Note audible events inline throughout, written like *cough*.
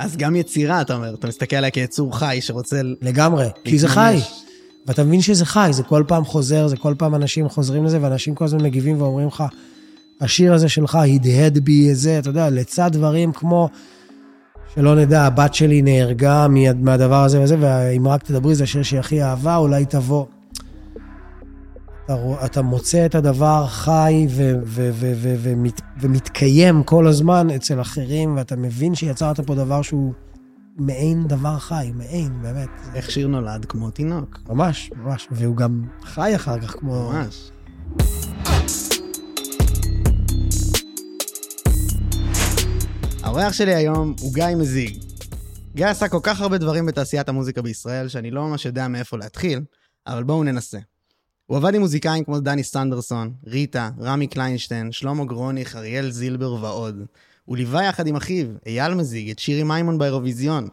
אז גם יצירה, אתה אומר, אתה מסתכל עליה כיצור חי שרוצה... לגמרי, כי זה חי. ואתה מבין שזה חי, זה כל פעם חוזר, זה כל פעם אנשים חוזרים לזה, ואנשים כל הזמן מגיבים ואומרים לך, השיר הזה שלך הדהד בי איזה, אתה יודע, לצד דברים כמו, שלא נדע, הבת שלי נהרגה מהדבר הזה וזה, ואם רק תדברי, זה השיר שהיא הכי אהבה, אולי תבוא. אתה, אתה מוצא את הדבר חי ו, ו, ו, ו, ומת, ומתקיים כל הזמן אצל אחרים, ואתה מבין שיצרת פה דבר שהוא מעין דבר חי, מעין, באמת. איך שיר נולד? כמו תינוק. ממש, ממש, והוא גם חי אחר כך כמו... ממש. האורח שלי היום הוא גיא מזיג. גיא עשה כל כך הרבה דברים בתעשיית המוזיקה בישראל, שאני לא ממש יודע מאיפה להתחיל, אבל בואו ננסה. הוא עבד עם מוזיקאים כמו דני סנדרסון, ריטה, רמי קליינשטיין, שלמה גרוניך, אריאל זילבר ועוד. הוא ליווה יחד עם אחיו, אייל מזיג, את שירי מימון באירוויזיון.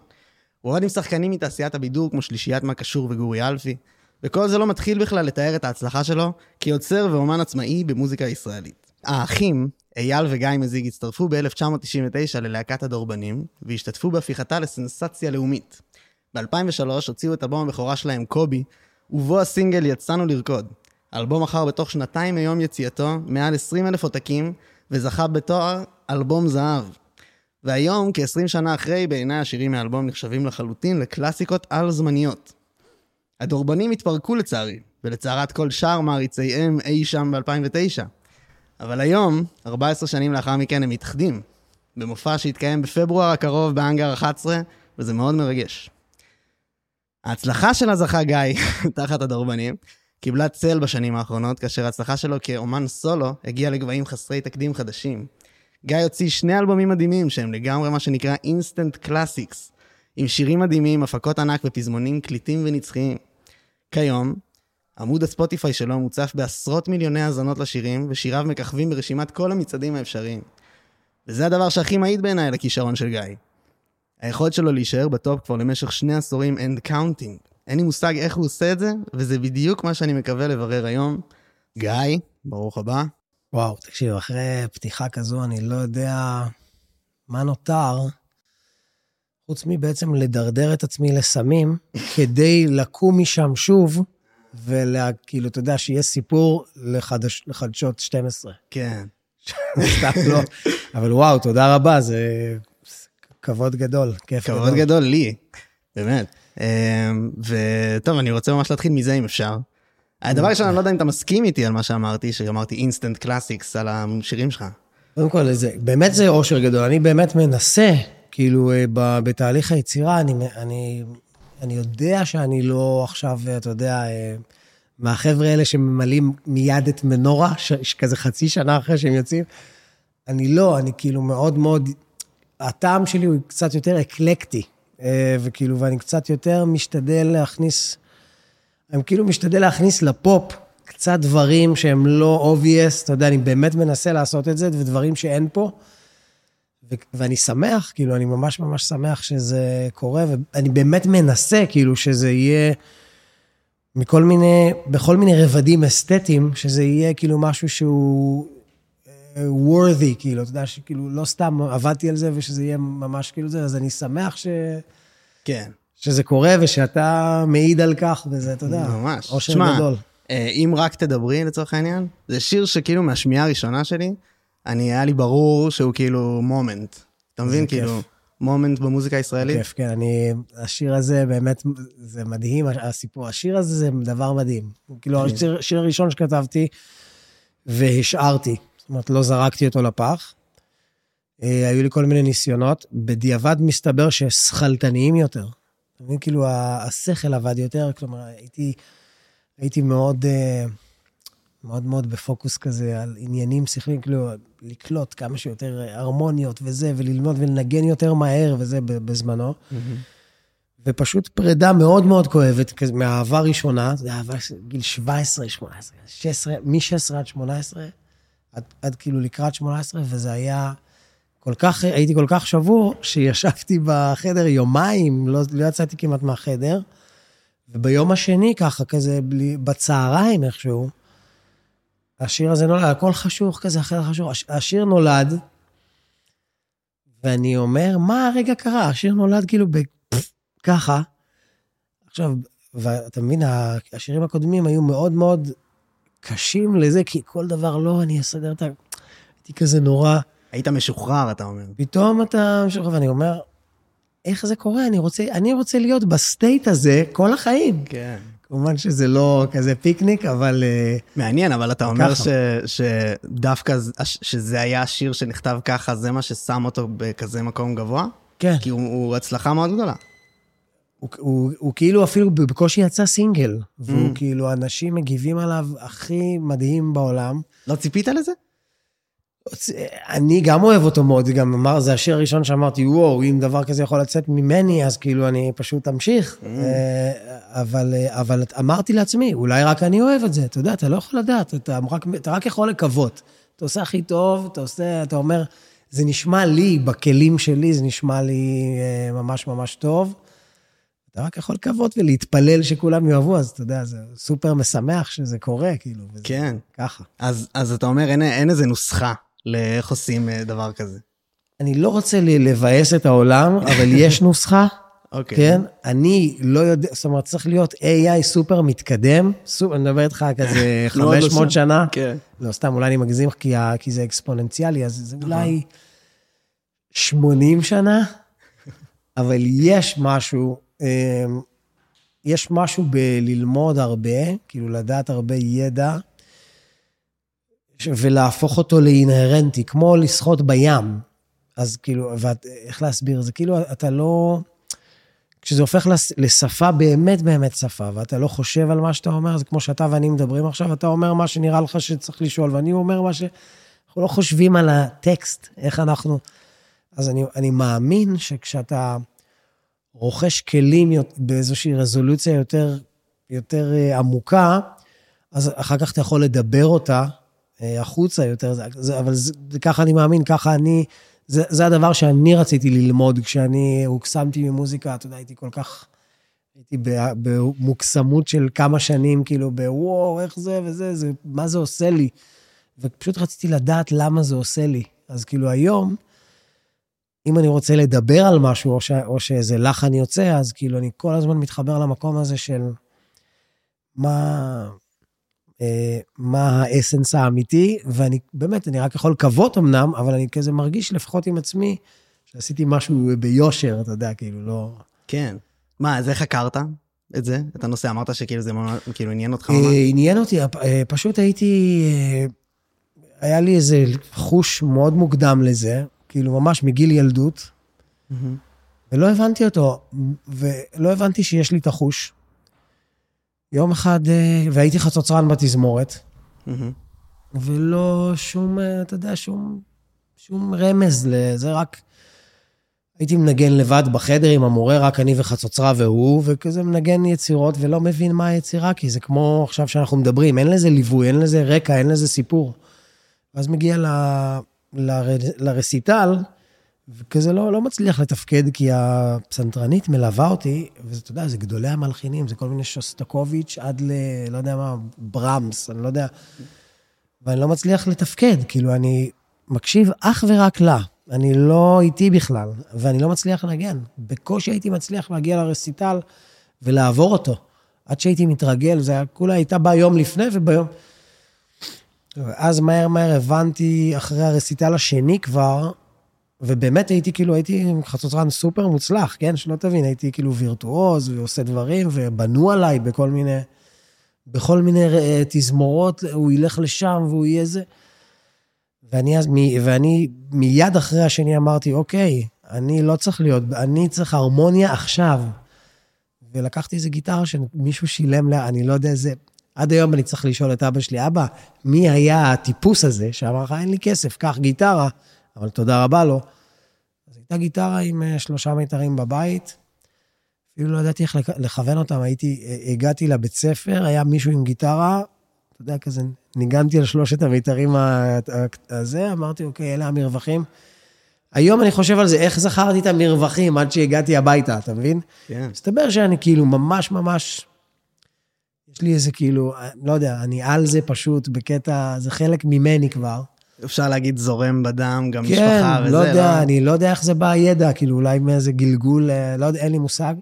הוא עבד עם שחקנים מתעשיית הבידור כמו שלישיית מה קשור וגורי אלפי, וכל זה לא מתחיל בכלל לתאר את ההצלחה שלו כיוצר ואומן עצמאי במוזיקה הישראלית. האחים, אייל וגיא מזיג הצטרפו ב-1999 ללהקת הדורבנים, והשתתפו בהפיכתה לסנסציה לאומית. ב-2003 הוציאו את אלבום הבכורה שלהם, קובי, ובו הסינגל יצאנו לרקוד. האלבום מכר בתוך שנתיים מיום יציאתו מעל 20 אלף עותקים, וזכה בתואר אלבום זהב. והיום, כ-20 שנה אחרי, בעיניי השירים מהאלבום נחשבים לחלוטין לקלאסיקות על-זמניות. הדורבנים התפרקו לצערי, ולצערת כל שאר מעריציהם אי שם ב-2009. אבל היום, 14 שנים לאחר מכן, הם מתאחדים, במופע שהתקיים בפברואר הקרוב באנגר 11, וזה מאוד מרגש. ההצלחה שלה זכה גיא, *laughs* תחת הדורבנים, קיבלה צל בשנים האחרונות, כאשר ההצלחה שלו כאומן סולו הגיעה לגבהים חסרי תקדים חדשים. גיא הוציא שני אלבומים מדהימים שהם לגמרי מה שנקרא instant classics, עם שירים מדהימים, הפקות ענק ופזמונים קליטים ונצחיים. כיום, עמוד הספוטיפיי שלו מוצף בעשרות מיליוני האזנות לשירים, ושיריו מככבים ברשימת כל המצעדים האפשריים. וזה הדבר שהכי מעיד בעיניי על הכישרון של גיא. היכולת שלו להישאר בטופ כבר למשך שני עשורים and counting. אין לי מושג איך הוא עושה את זה, וזה בדיוק מה שאני מקווה לברר היום. גיא, ברוך הבא. וואו, תקשיב, אחרי פתיחה כזו, אני לא יודע מה נותר, חוץ מבעצם לדרדר את עצמי לסמים, *laughs* כדי לקום משם שוב, וכאילו, אתה יודע, שיהיה סיפור לחדש, לחדשות 12. כן. *laughs* סתם לא. אבל וואו, תודה רבה, זה כבוד גדול, כיף גדול. כבוד גדול לי, באמת. אמ, וטוב, אני רוצה ממש להתחיל מזה אם אפשר. הדבר ראשון, אני לא יודע אם אתה מסכים איתי על מה שאמרתי, שאמרתי instant classics על השירים שלך. קודם כל, זה, באמת זה אושר גדול. אני באמת מנסה, כאילו, אה, בתהליך היצירה, אני, אני, אני יודע שאני לא עכשיו, אתה יודע, אה, מהחבר'ה האלה שממלאים מיד את מנורה, כזה חצי שנה אחרי שהם יוצאים. אני לא, אני כאילו מאוד מאוד, הטעם שלי הוא קצת יותר אקלקטי. אה, וכאילו, ואני קצת יותר משתדל להכניס, אני כאילו משתדל להכניס לפופ קצת דברים שהם לא obvious, אתה יודע, אני באמת מנסה לעשות את זה, ודברים שאין פה. ו- ואני שמח, כאילו, אני ממש ממש שמח שזה קורה, ואני באמת מנסה, כאילו, שזה יהיה מכל מיני, בכל מיני רבדים אסתטיים, שזה יהיה כאילו משהו שהוא worthy, כאילו, אתה יודע, שכאילו, לא סתם עבדתי על זה ושזה יהיה ממש כאילו זה, אז אני שמח ש... כן. שזה קורה ושאתה מעיד על כך, וזה, אתה יודע, ממש. אושר שמה, גדול. אה, אם רק תדברי לצורך העניין, זה שיר שכאילו מהשמיעה הראשונה שלי, אני, היה לי ברור שהוא כאילו מומנט. אתה מבין? כאילו, מומנט במוזיקה הישראלית. כיף, כן, אני, השיר הזה באמת, זה מדהים, הסיפור, השיר הזה זה דבר מדהים. כאילו, השיר הראשון שכתבתי, והשארתי. זאת אומרת, לא זרקתי אותו לפח. אה, היו לי כל מיני ניסיונות, בדיעבד מסתבר ששכלתניים יותר. אתה מבין? כאילו, השכל עבד יותר, כלומר, הייתי, הייתי מאוד, אה, מאוד מאוד בפוקוס כזה על עניינים שכליים, כאילו, לקלוט כמה שיותר הרמוניות וזה, וללמוד ולנגן יותר מהר וזה בזמנו. Mm-hmm. ופשוט פרידה מאוד מאוד כואבת, מהאהבה הראשונה, זה אהבה גיל 17, 18, 16, מ-16 עד 18, עד, עד כאילו לקראת 18, וזה היה כל כך, הייתי כל כך שבור, שישבתי בחדר יומיים, לא, לא יצאתי כמעט מהחדר, וביום השני, ככה, כזה, בלי, בצהריים איכשהו, השיר הזה נולד, הכל חשוך כזה, אחר חשוך. השיר נולד, ואני אומר, מה הרגע קרה? השיר נולד כאילו. ככה. עכשיו, ואתה מבין, השירים הקודמים היו מאוד מאוד קשים לזה, כי כל דבר לא, אני אסדר את ה... הייתי כזה נורא. היית משוחרר, אתה אומר. פתאום אתה משוחרר, ואני אומר, איך זה קורה? אני רוצה, אני רוצה להיות ב state הזה כל החיים. כן. כמובן שזה לא כזה פיקניק, אבל... אה, מעניין, אבל אתה אומר ש, שדווקא שזה היה השיר שנכתב ככה, זה מה ששם אותו בכזה מקום גבוה? כן. כי הוא, הוא הצלחה מאוד גדולה. הוא, הוא, הוא כאילו אפילו בקושי יצא סינגל, והוא mm. כאילו, אנשים מגיבים עליו הכי מדהים בעולם. לא ציפית לזה? אני גם אוהב אותו מאוד, גם אמר, זה השיר הראשון שאמרתי, וואו, אם דבר כזה יכול לצאת ממני, אז כאילו אני פשוט אמשיך. Mm. אה, אבל, אה, אבל אמרתי לעצמי, אולי רק אני אוהב את זה, אתה יודע, אתה לא יכול לדעת, אתה רק, אתה רק יכול לקוות. אתה עושה הכי טוב, אתה עושה, אתה אומר, זה נשמע לי, בכלים שלי, זה נשמע לי אה, ממש ממש טוב. אתה רק יכול לקוות ולהתפלל שכולם יאהבו, אז אתה יודע, זה סופר משמח שזה קורה, כאילו. כן. ככה. אז, אז אתה אומר, אין, אין איזה נוסחה לאיך עושים אה, דבר כזה. אני לא רוצה לבאס את העולם, *laughs* אבל יש נוסחה. אוקיי. כן? אני לא יודע, זאת אומרת, צריך להיות AI סופר מתקדם. סופר, אני מדבר איתך כזה *laughs* 500 שנה. כן. לא, סתם, אולי אני מגזים, כי, כי זה אקספוננציאלי, אז זה אולי 80 שנה, אבל יש משהו, יש משהו בללמוד הרבה, כאילו לדעת הרבה ידע, ולהפוך אותו לאינהרנטי, כמו לשחות בים. אז כאילו, ואיך להסביר? זה כאילו, אתה לא... כשזה הופך לשפה, באמת באמת שפה, ואתה לא חושב על מה שאתה אומר, זה כמו שאתה ואני מדברים עכשיו, אתה אומר מה שנראה לך שצריך לשאול, ואני אומר מה ש... אנחנו לא חושבים על הטקסט, איך אנחנו... אז אני, אני מאמין שכשאתה רוכש כלים באיזושהי רזולוציה יותר, יותר אה, עמוקה, אז אחר כך אתה יכול לדבר אותה אה, החוצה יותר, זה, אבל זה, ככה אני מאמין, ככה אני, זה, זה הדבר שאני רציתי ללמוד כשאני הוקסמתי ממוזיקה, אתה יודע, הייתי כל כך, הייתי במוקסמות של כמה שנים, כאילו, בוואו, איך זה וזה, זה, מה זה עושה לי? ופשוט רציתי לדעת למה זה עושה לי. אז כאילו היום, אם אני רוצה לדבר על משהו, או, ש, או שאיזה לחן יוצא, אז כאילו אני כל הזמן מתחבר למקום הזה של מה, אה, מה האסנס האמיתי, ואני באמת, אני רק יכול לקוות אמנם, אבל אני כזה מרגיש לפחות עם עצמי, שעשיתי משהו ביושר, אתה יודע, כאילו, לא... כן. מה, אז איך חקרת את זה? את הנושא? אמרת שכאילו זה כאילו עניין אותך ממש? אה, עניין אותי, אה, פשוט הייתי... היה לי איזה חוש מאוד מוקדם לזה, כאילו ממש מגיל ילדות, ולא הבנתי אותו, ולא הבנתי שיש לי את החוש. יום אחד, אה, והייתי חצוצרן בתזמורת, ולא שום, אה, אתה יודע, שום, שום רמז לזה, רק הייתי מנגן לבד בחדר עם המורה, רק אני וחצוצרה והוא, וכזה מנגן יצירות ולא מבין מה היצירה, כי זה כמו עכשיו שאנחנו מדברים, אין לזה ליווי, אין לזה רקע, אין לזה סיפור. ואז מגיע ל, ל, לרסיטל, וכזה לא, לא מצליח לתפקד, כי הפסנתרנית מלווה אותי, ואתה יודע, זה גדולי המלחינים, זה כל מיני שוסטקוביץ' עד ל... לא יודע מה, ברמס, אני לא יודע. ואני לא מצליח לתפקד, כאילו, אני מקשיב אך ורק לה. אני לא איתי בכלל, ואני לא מצליח לנגן. בקושי הייתי מצליח להגיע לרסיטל ולעבור אותו. עד שהייתי מתרגל, זה היה, כולה הייתה באה יום לפני וביום... אז מהר מהר הבנתי, אחרי הרסיטל השני כבר, ובאמת הייתי כאילו, הייתי חצוצרן סופר מוצלח, כן? שלא תבין, הייתי כאילו וירטואוז ועושה דברים, ובנו עליי בכל מיני, בכל מיני אה, תזמורות, הוא ילך לשם והוא יהיה זה. ואני, אז, ואני מיד אחרי השני אמרתי, אוקיי, אני לא צריך להיות, אני צריך הרמוניה עכשיו. ולקחתי איזה גיטרה שמישהו שילם לה, אני לא יודע איזה... עד היום אני צריך לשאול את אבא שלי, אבא, מי היה הטיפוס הזה שאמר לך, אין לי כסף, קח גיטרה. אבל תודה רבה לו. אז הייתה גיטרה עם אה, שלושה מיתרים בבית, אפילו לא ידעתי איך לכוון אותם, הייתי, אה, הגעתי לבית ספר, היה מישהו עם גיטרה, אתה יודע, כזה, ניגנתי על שלושת המיתרים הזה, אמרתי, אוקיי, אלה המרווחים. היום אני חושב על זה, איך זכרתי את המרווחים עד שהגעתי הביתה, אתה מבין? כן. מסתבר שאני כאילו ממש ממש, יש לי איזה כאילו, לא יודע, אני על זה פשוט בקטע, זה חלק ממני כבר. אפשר להגיד זורם בדם, גם כן, משפחה וזה. לא יודע, אני לא יודע איך זה בא הידע, כאילו אולי מאיזה גלגול, אה, לא יודע, אין לי מושג.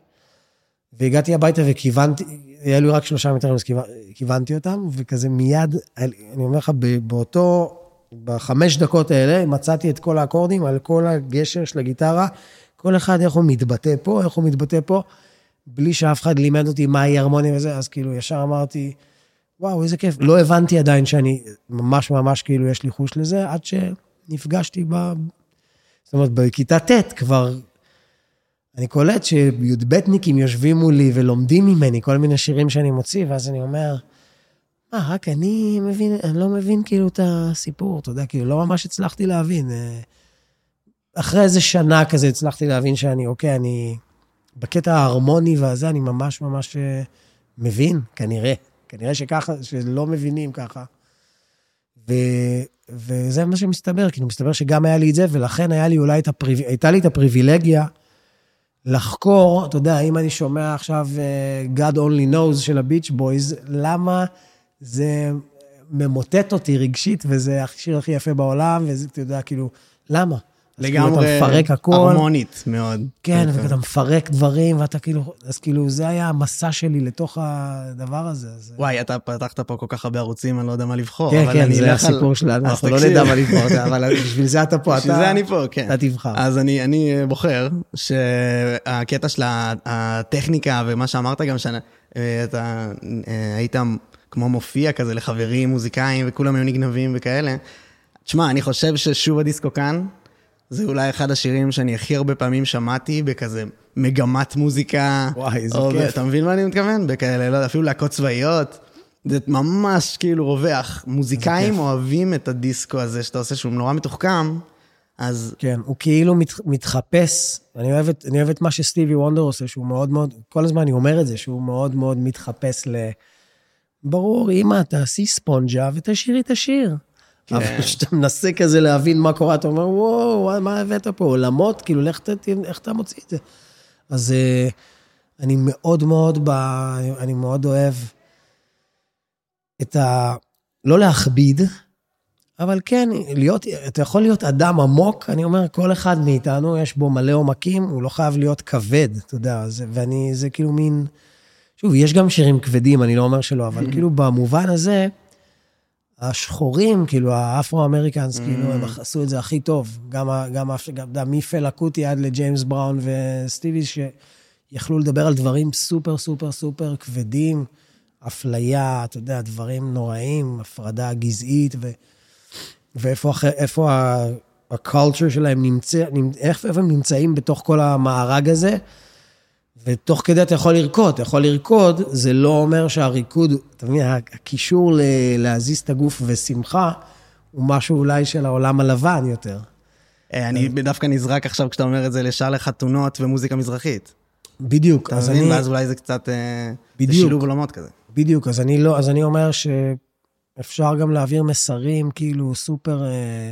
והגעתי הביתה וכיוונתי, היה לי רק שלושה מטרים, אז כיוונ- כיוונתי אותם, וכזה מיד, אני אומר לך, באותו, בחמש דקות האלה, מצאתי את כל האקורדים על כל הגשר של הגיטרה, כל אחד איך הוא מתבטא פה, איך הוא מתבטא פה, בלי שאף אחד לימד אותי מהי הרמוניה וזה, אז כאילו ישר אמרתי, וואו, איזה כיף. לא הבנתי עדיין שאני ממש ממש כאילו יש לי חוש לזה, עד שנפגשתי ב... זאת אומרת, בכיתה ט' כבר, אני קולט שי"בניקים יושבים מולי ולומדים ממני כל מיני שירים שאני מוציא, ואז אני אומר, מה, רק אני מבין, אני לא מבין כאילו את הסיפור, אתה יודע, כאילו, לא ממש הצלחתי להבין. אה, אחרי איזה שנה כזה הצלחתי להבין שאני, אוקיי, אני... בקטע ההרמוני והזה, אני ממש ממש אה, מבין, כנראה. כנראה שככה, שלא מבינים ככה. ו, וזה מה שמסתבר, כאילו, מסתבר שגם היה לי את זה, ולכן היה לי אולי את הפריב... הייתה לי את הפריבילגיה לחקור, אתה יודע, אם אני שומע עכשיו uh, God Only Knows של הביץ' בויז, למה זה ממוטט אותי רגשית, וזה השיר הכי יפה בעולם, וזה, אתה יודע, כאילו, למה? אז כאילו, לגמרי אתה מפרק הכל. הרמונית מאוד. כן, ואתה מפרק דברים, ואתה כאילו, אז כאילו, זה היה המסע שלי לתוך הדבר הזה. אז... וואי, אתה פתחת פה כל כך הרבה ערוצים, אני לא יודע מה לבחור. כן, כן, אני זה אלך על- הסיפור שלנו, אנחנו לא תקשיב. נדע מה לבחור, אבל *laughs* בשביל זה אתה פה, בשביל אתה זה אני פה, כן. אתה תבחר. אז אני, אני בוחר שהקטע של הטכניקה ומה שאמרת גם, שאתה אה, היית כמו מופיע כזה לחברים מוזיקאים וכולם היו נגנבים וכאלה. תשמע, אני חושב ששוב הדיסקו כאן, זה אולי אחד השירים שאני הכי הרבה פעמים שמעתי בכזה מגמת מוזיקה. וואי, איזה או ב- כיף. אתה מבין מה אני מתכוון? בכאלה, לא יודע, אפילו להקות צבאיות. זה ממש כאילו רווח. מוזיקאים. אוהבים את הדיסקו הזה שאתה עושה, שהוא נורא מתוחכם, אז כן, הוא כאילו מת, מתחפש, אני אוהב, את, אני אוהב את מה שסטיבי וונדר עושה, שהוא מאוד מאוד, כל הזמן אני אומר את זה, שהוא מאוד מאוד מתחפש ל... ברור, אמא, תעשי ספונג'ה ותשאירי את השיר. כן. אבל כשאתה מנסה כזה להבין מה קורה, אתה אומר, וואו, מה הבאת פה? עולמות? כאילו, לך ת... איך אתה מוציא את זה? אז אה, אני מאוד מאוד, ב... אני מאוד אוהב את ה... לא להכביד, אבל כן, להיות, אתה יכול להיות אדם עמוק, אני אומר, כל אחד מאיתנו, יש בו מלא עומקים, הוא לא חייב להיות כבד, אתה יודע, זה, ואני, זה כאילו מין... שוב, יש גם שירים כבדים, אני לא אומר שלא, אבל *laughs* כאילו במובן הזה, השחורים, כאילו ה Afro-Americans, כאילו, הם עשו את זה הכי טוב. גם, גם, גם, גם מפלא קוטי עד לג'יימס בראון וסטיבי, שיכלו לדבר על דברים סופר סופר סופר כבדים, אפליה, אתה יודע, דברים נוראים, הפרדה גזעית, ו, ואיפה איפה ה- ה culture שלהם נמצא, נמצ- איך איפה הם נמצאים בתוך כל המארג הזה. ותוך כדי אתה יכול לרקוד, אתה יכול לרקוד, זה לא אומר שהריקוד, אתה מבין, הקישור ל- להזיז את הגוף ושמחה, הוא משהו אולי של העולם הלבן יותר. אה, אני דווקא נזרק עכשיו כשאתה אומר את זה לשעה לחתונות ומוזיקה מזרחית. בדיוק, אתה אז מבין? אני, ואז אולי זה קצת... אה, זה בדיוק. שילוב עולמות כזה. בדיוק, אז אני לא, אז אני אומר שאפשר גם להעביר מסרים כאילו סופר, אה,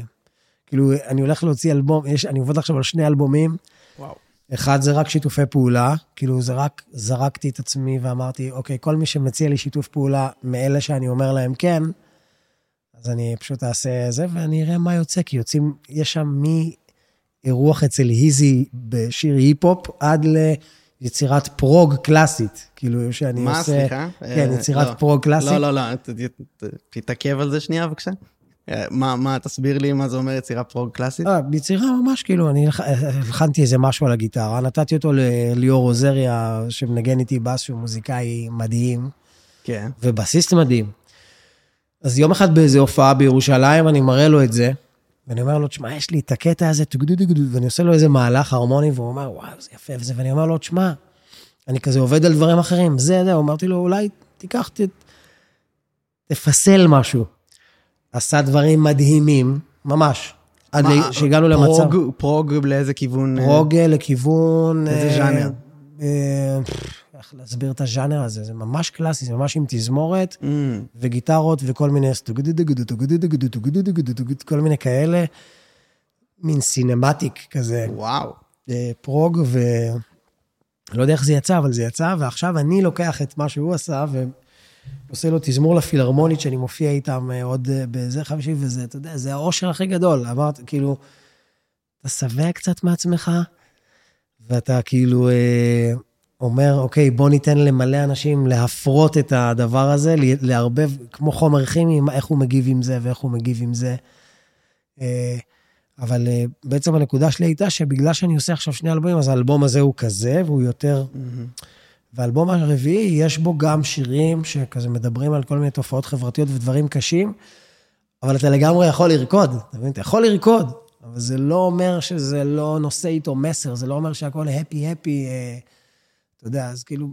כאילו, אני הולך להוציא אלבום, יש, אני עובד עכשיו על שני אלבומים, וואו. אחד זה רק שיתופי פעולה, כאילו זה רק זרקתי את עצמי ואמרתי, אוקיי, כל מי שמציע לי שיתוף פעולה מאלה שאני אומר להם כן, אז אני פשוט אעשה זה ואני אראה מה יוצא, כי יוצאים, יש שם מאירוח אצל היזי בשיר היפ-הופ עד ליצירת prog קלאסית, כאילו שאני מה, עושה... סליחה? כן, אה, יצירת לא. prog קלאסית. לא, לא, לא, תתעכב על זה שנייה בבקשה. אה, מה, מה, תסביר לי מה זה אומר יצירה prog קלאסית? אה, ביצירה ממש, כאילו, אני הלח- הלחנתי איזה משהו על הגיטרה, נתתי אותו לליאור עוזריה, שמנגן איתי בס, שהוא מוזיקאי מדהים, כן. ובסיסט מדהים. אז יום אחד באיזו הופעה בירושלים, אני מראה לו את זה, ואני אומר לו, תשמע, יש לי את הקטע הזה, ואני עושה לו איזה מהלך הרמוני, והוא אומר, וואו, זה יפה וזה, ואני אומר לו, תשמע, אני כזה עובד על דברים אחרים, זה, זה, אמרתי לו, אולי תיקח, ת, תפסל משהו. עשה דברים מדהימים, ממש. עד מה, שהגענו למצב... prog, prog לאיזה כיוון? אה, פרוג לכיוון... איזה אה, ז'אנר? אה, איך להסביר את הז'אנר הזה? זה ממש קלאסי, זה ממש עם תזמורת אה, וגיטרות וכל מיני... כל מיני כאלה. מין cinematic כזה. וואו. אה, prog, ו... לא יודע איך זה יצא, אבל זה יצא, ועכשיו אני לוקח את מה שהוא עשה, עושה לו תזמור לפילהרמונית, שאני מופיע איתם אה, עוד אה, בזה חמישי, וזה, אתה יודע, זה האושר הכי גדול. אמרת, כאילו, אתה שבע קצת מעצמך, ואתה כאילו אה, אומר, אוקיי, בוא ניתן למלא אנשים להפרות את הדבר הזה, לערבב, כמו חומר כימי, איך הוא מגיב עם זה ואיך הוא מגיב עם זה. אבל בעצם הנקודה שלי הייתה שבגלל שאני עושה עכשיו שני אלבומים, אז האלבום הזה הוא כזה, והוא יותר... והאלבום הרביעי, יש בו גם שירים שכזה מדברים על כל מיני תופעות חברתיות ודברים קשים, אבל אתה לגמרי יכול לרקוד, אתה מבין? אתה יכול לרקוד, אבל זה לא אומר שזה לא נושא איתו מסר, זה לא אומר שהכל הפי הפי, אה, אתה יודע, אז כאילו,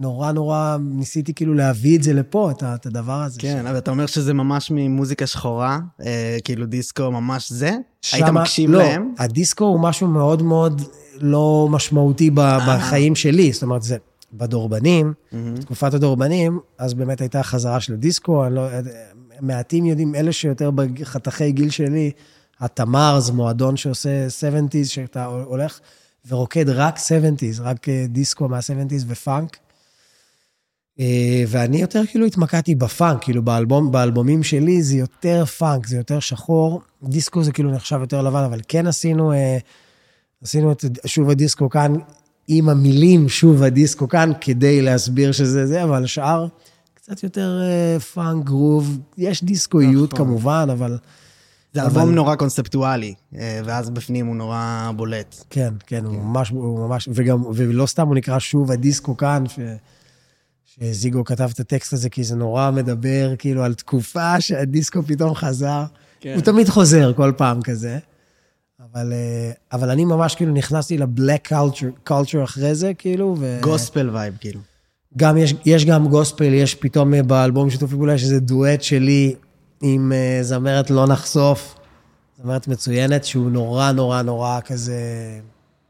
נורא נורא ניסיתי כאילו להביא את זה לפה, את, את הדבר הזה. כן, אבל אתה אומר שזה ממש ממוזיקה שחורה, אה, כאילו דיסקו ממש זה? היית שמה- מקשיב לא, להם? הדיסקו הוא משהו מאוד מאוד לא משמעותי ב- בחיים שלי, זאת אומרת, זה בדורבנים, בתקופת הדורבנים, אז באמת הייתה חזרה של הדיסקו, אני לא, מעטים יודעים, אלה שיותר בחתכי גיל שלי, התמר זה מועדון שעושה 70's, שאתה הולך ורוקד רק 70's, רק אה, דיסקו מה-70's ופאנק. אה, ואני יותר כאילו התמקדתי בפאנק, כאילו באלבום, באלבומים שלי זה יותר פאנק, זה יותר שחור. דיסקו זה כאילו נחשב יותר לבן, אבל כן עשינו, אה, עשינו את שוב הדיסקו כאן עם המילים שוב הדיסקו כאן, כדי להסביר שזה זה, אבל השאר קצת יותר אה, פאנק, גרוב. יש דיסקואיות נכון. כמובן, אבל זה אבל- אלבום נורא קונספטואלי, אה, ואז בפנים הוא נורא בולט. כן, כן, הוא ממש, הוא ממש, וגם, ולא סתם הוא נקרא שוב הדיסקו כאן, ש... שזיגו כתב את הטקסט הזה, כי זה נורא מדבר כאילו על תקופה שהדיסקו פתאום חזר. כן. הוא תמיד חוזר כל פעם כזה. אבל, אה, אבל אני ממש כאילו נכנסתי ל black culture אחרי זה, כאילו, ו... גוספל vibe, כאילו. גם יש, יש גם גוספל, יש פתאום אה, באלבום שיתופי פעולה, יש איזה דואט שלי עם אה, זמרת לא נחשוף, זמרת מצוינת, שהוא נורא נורא נורא כזה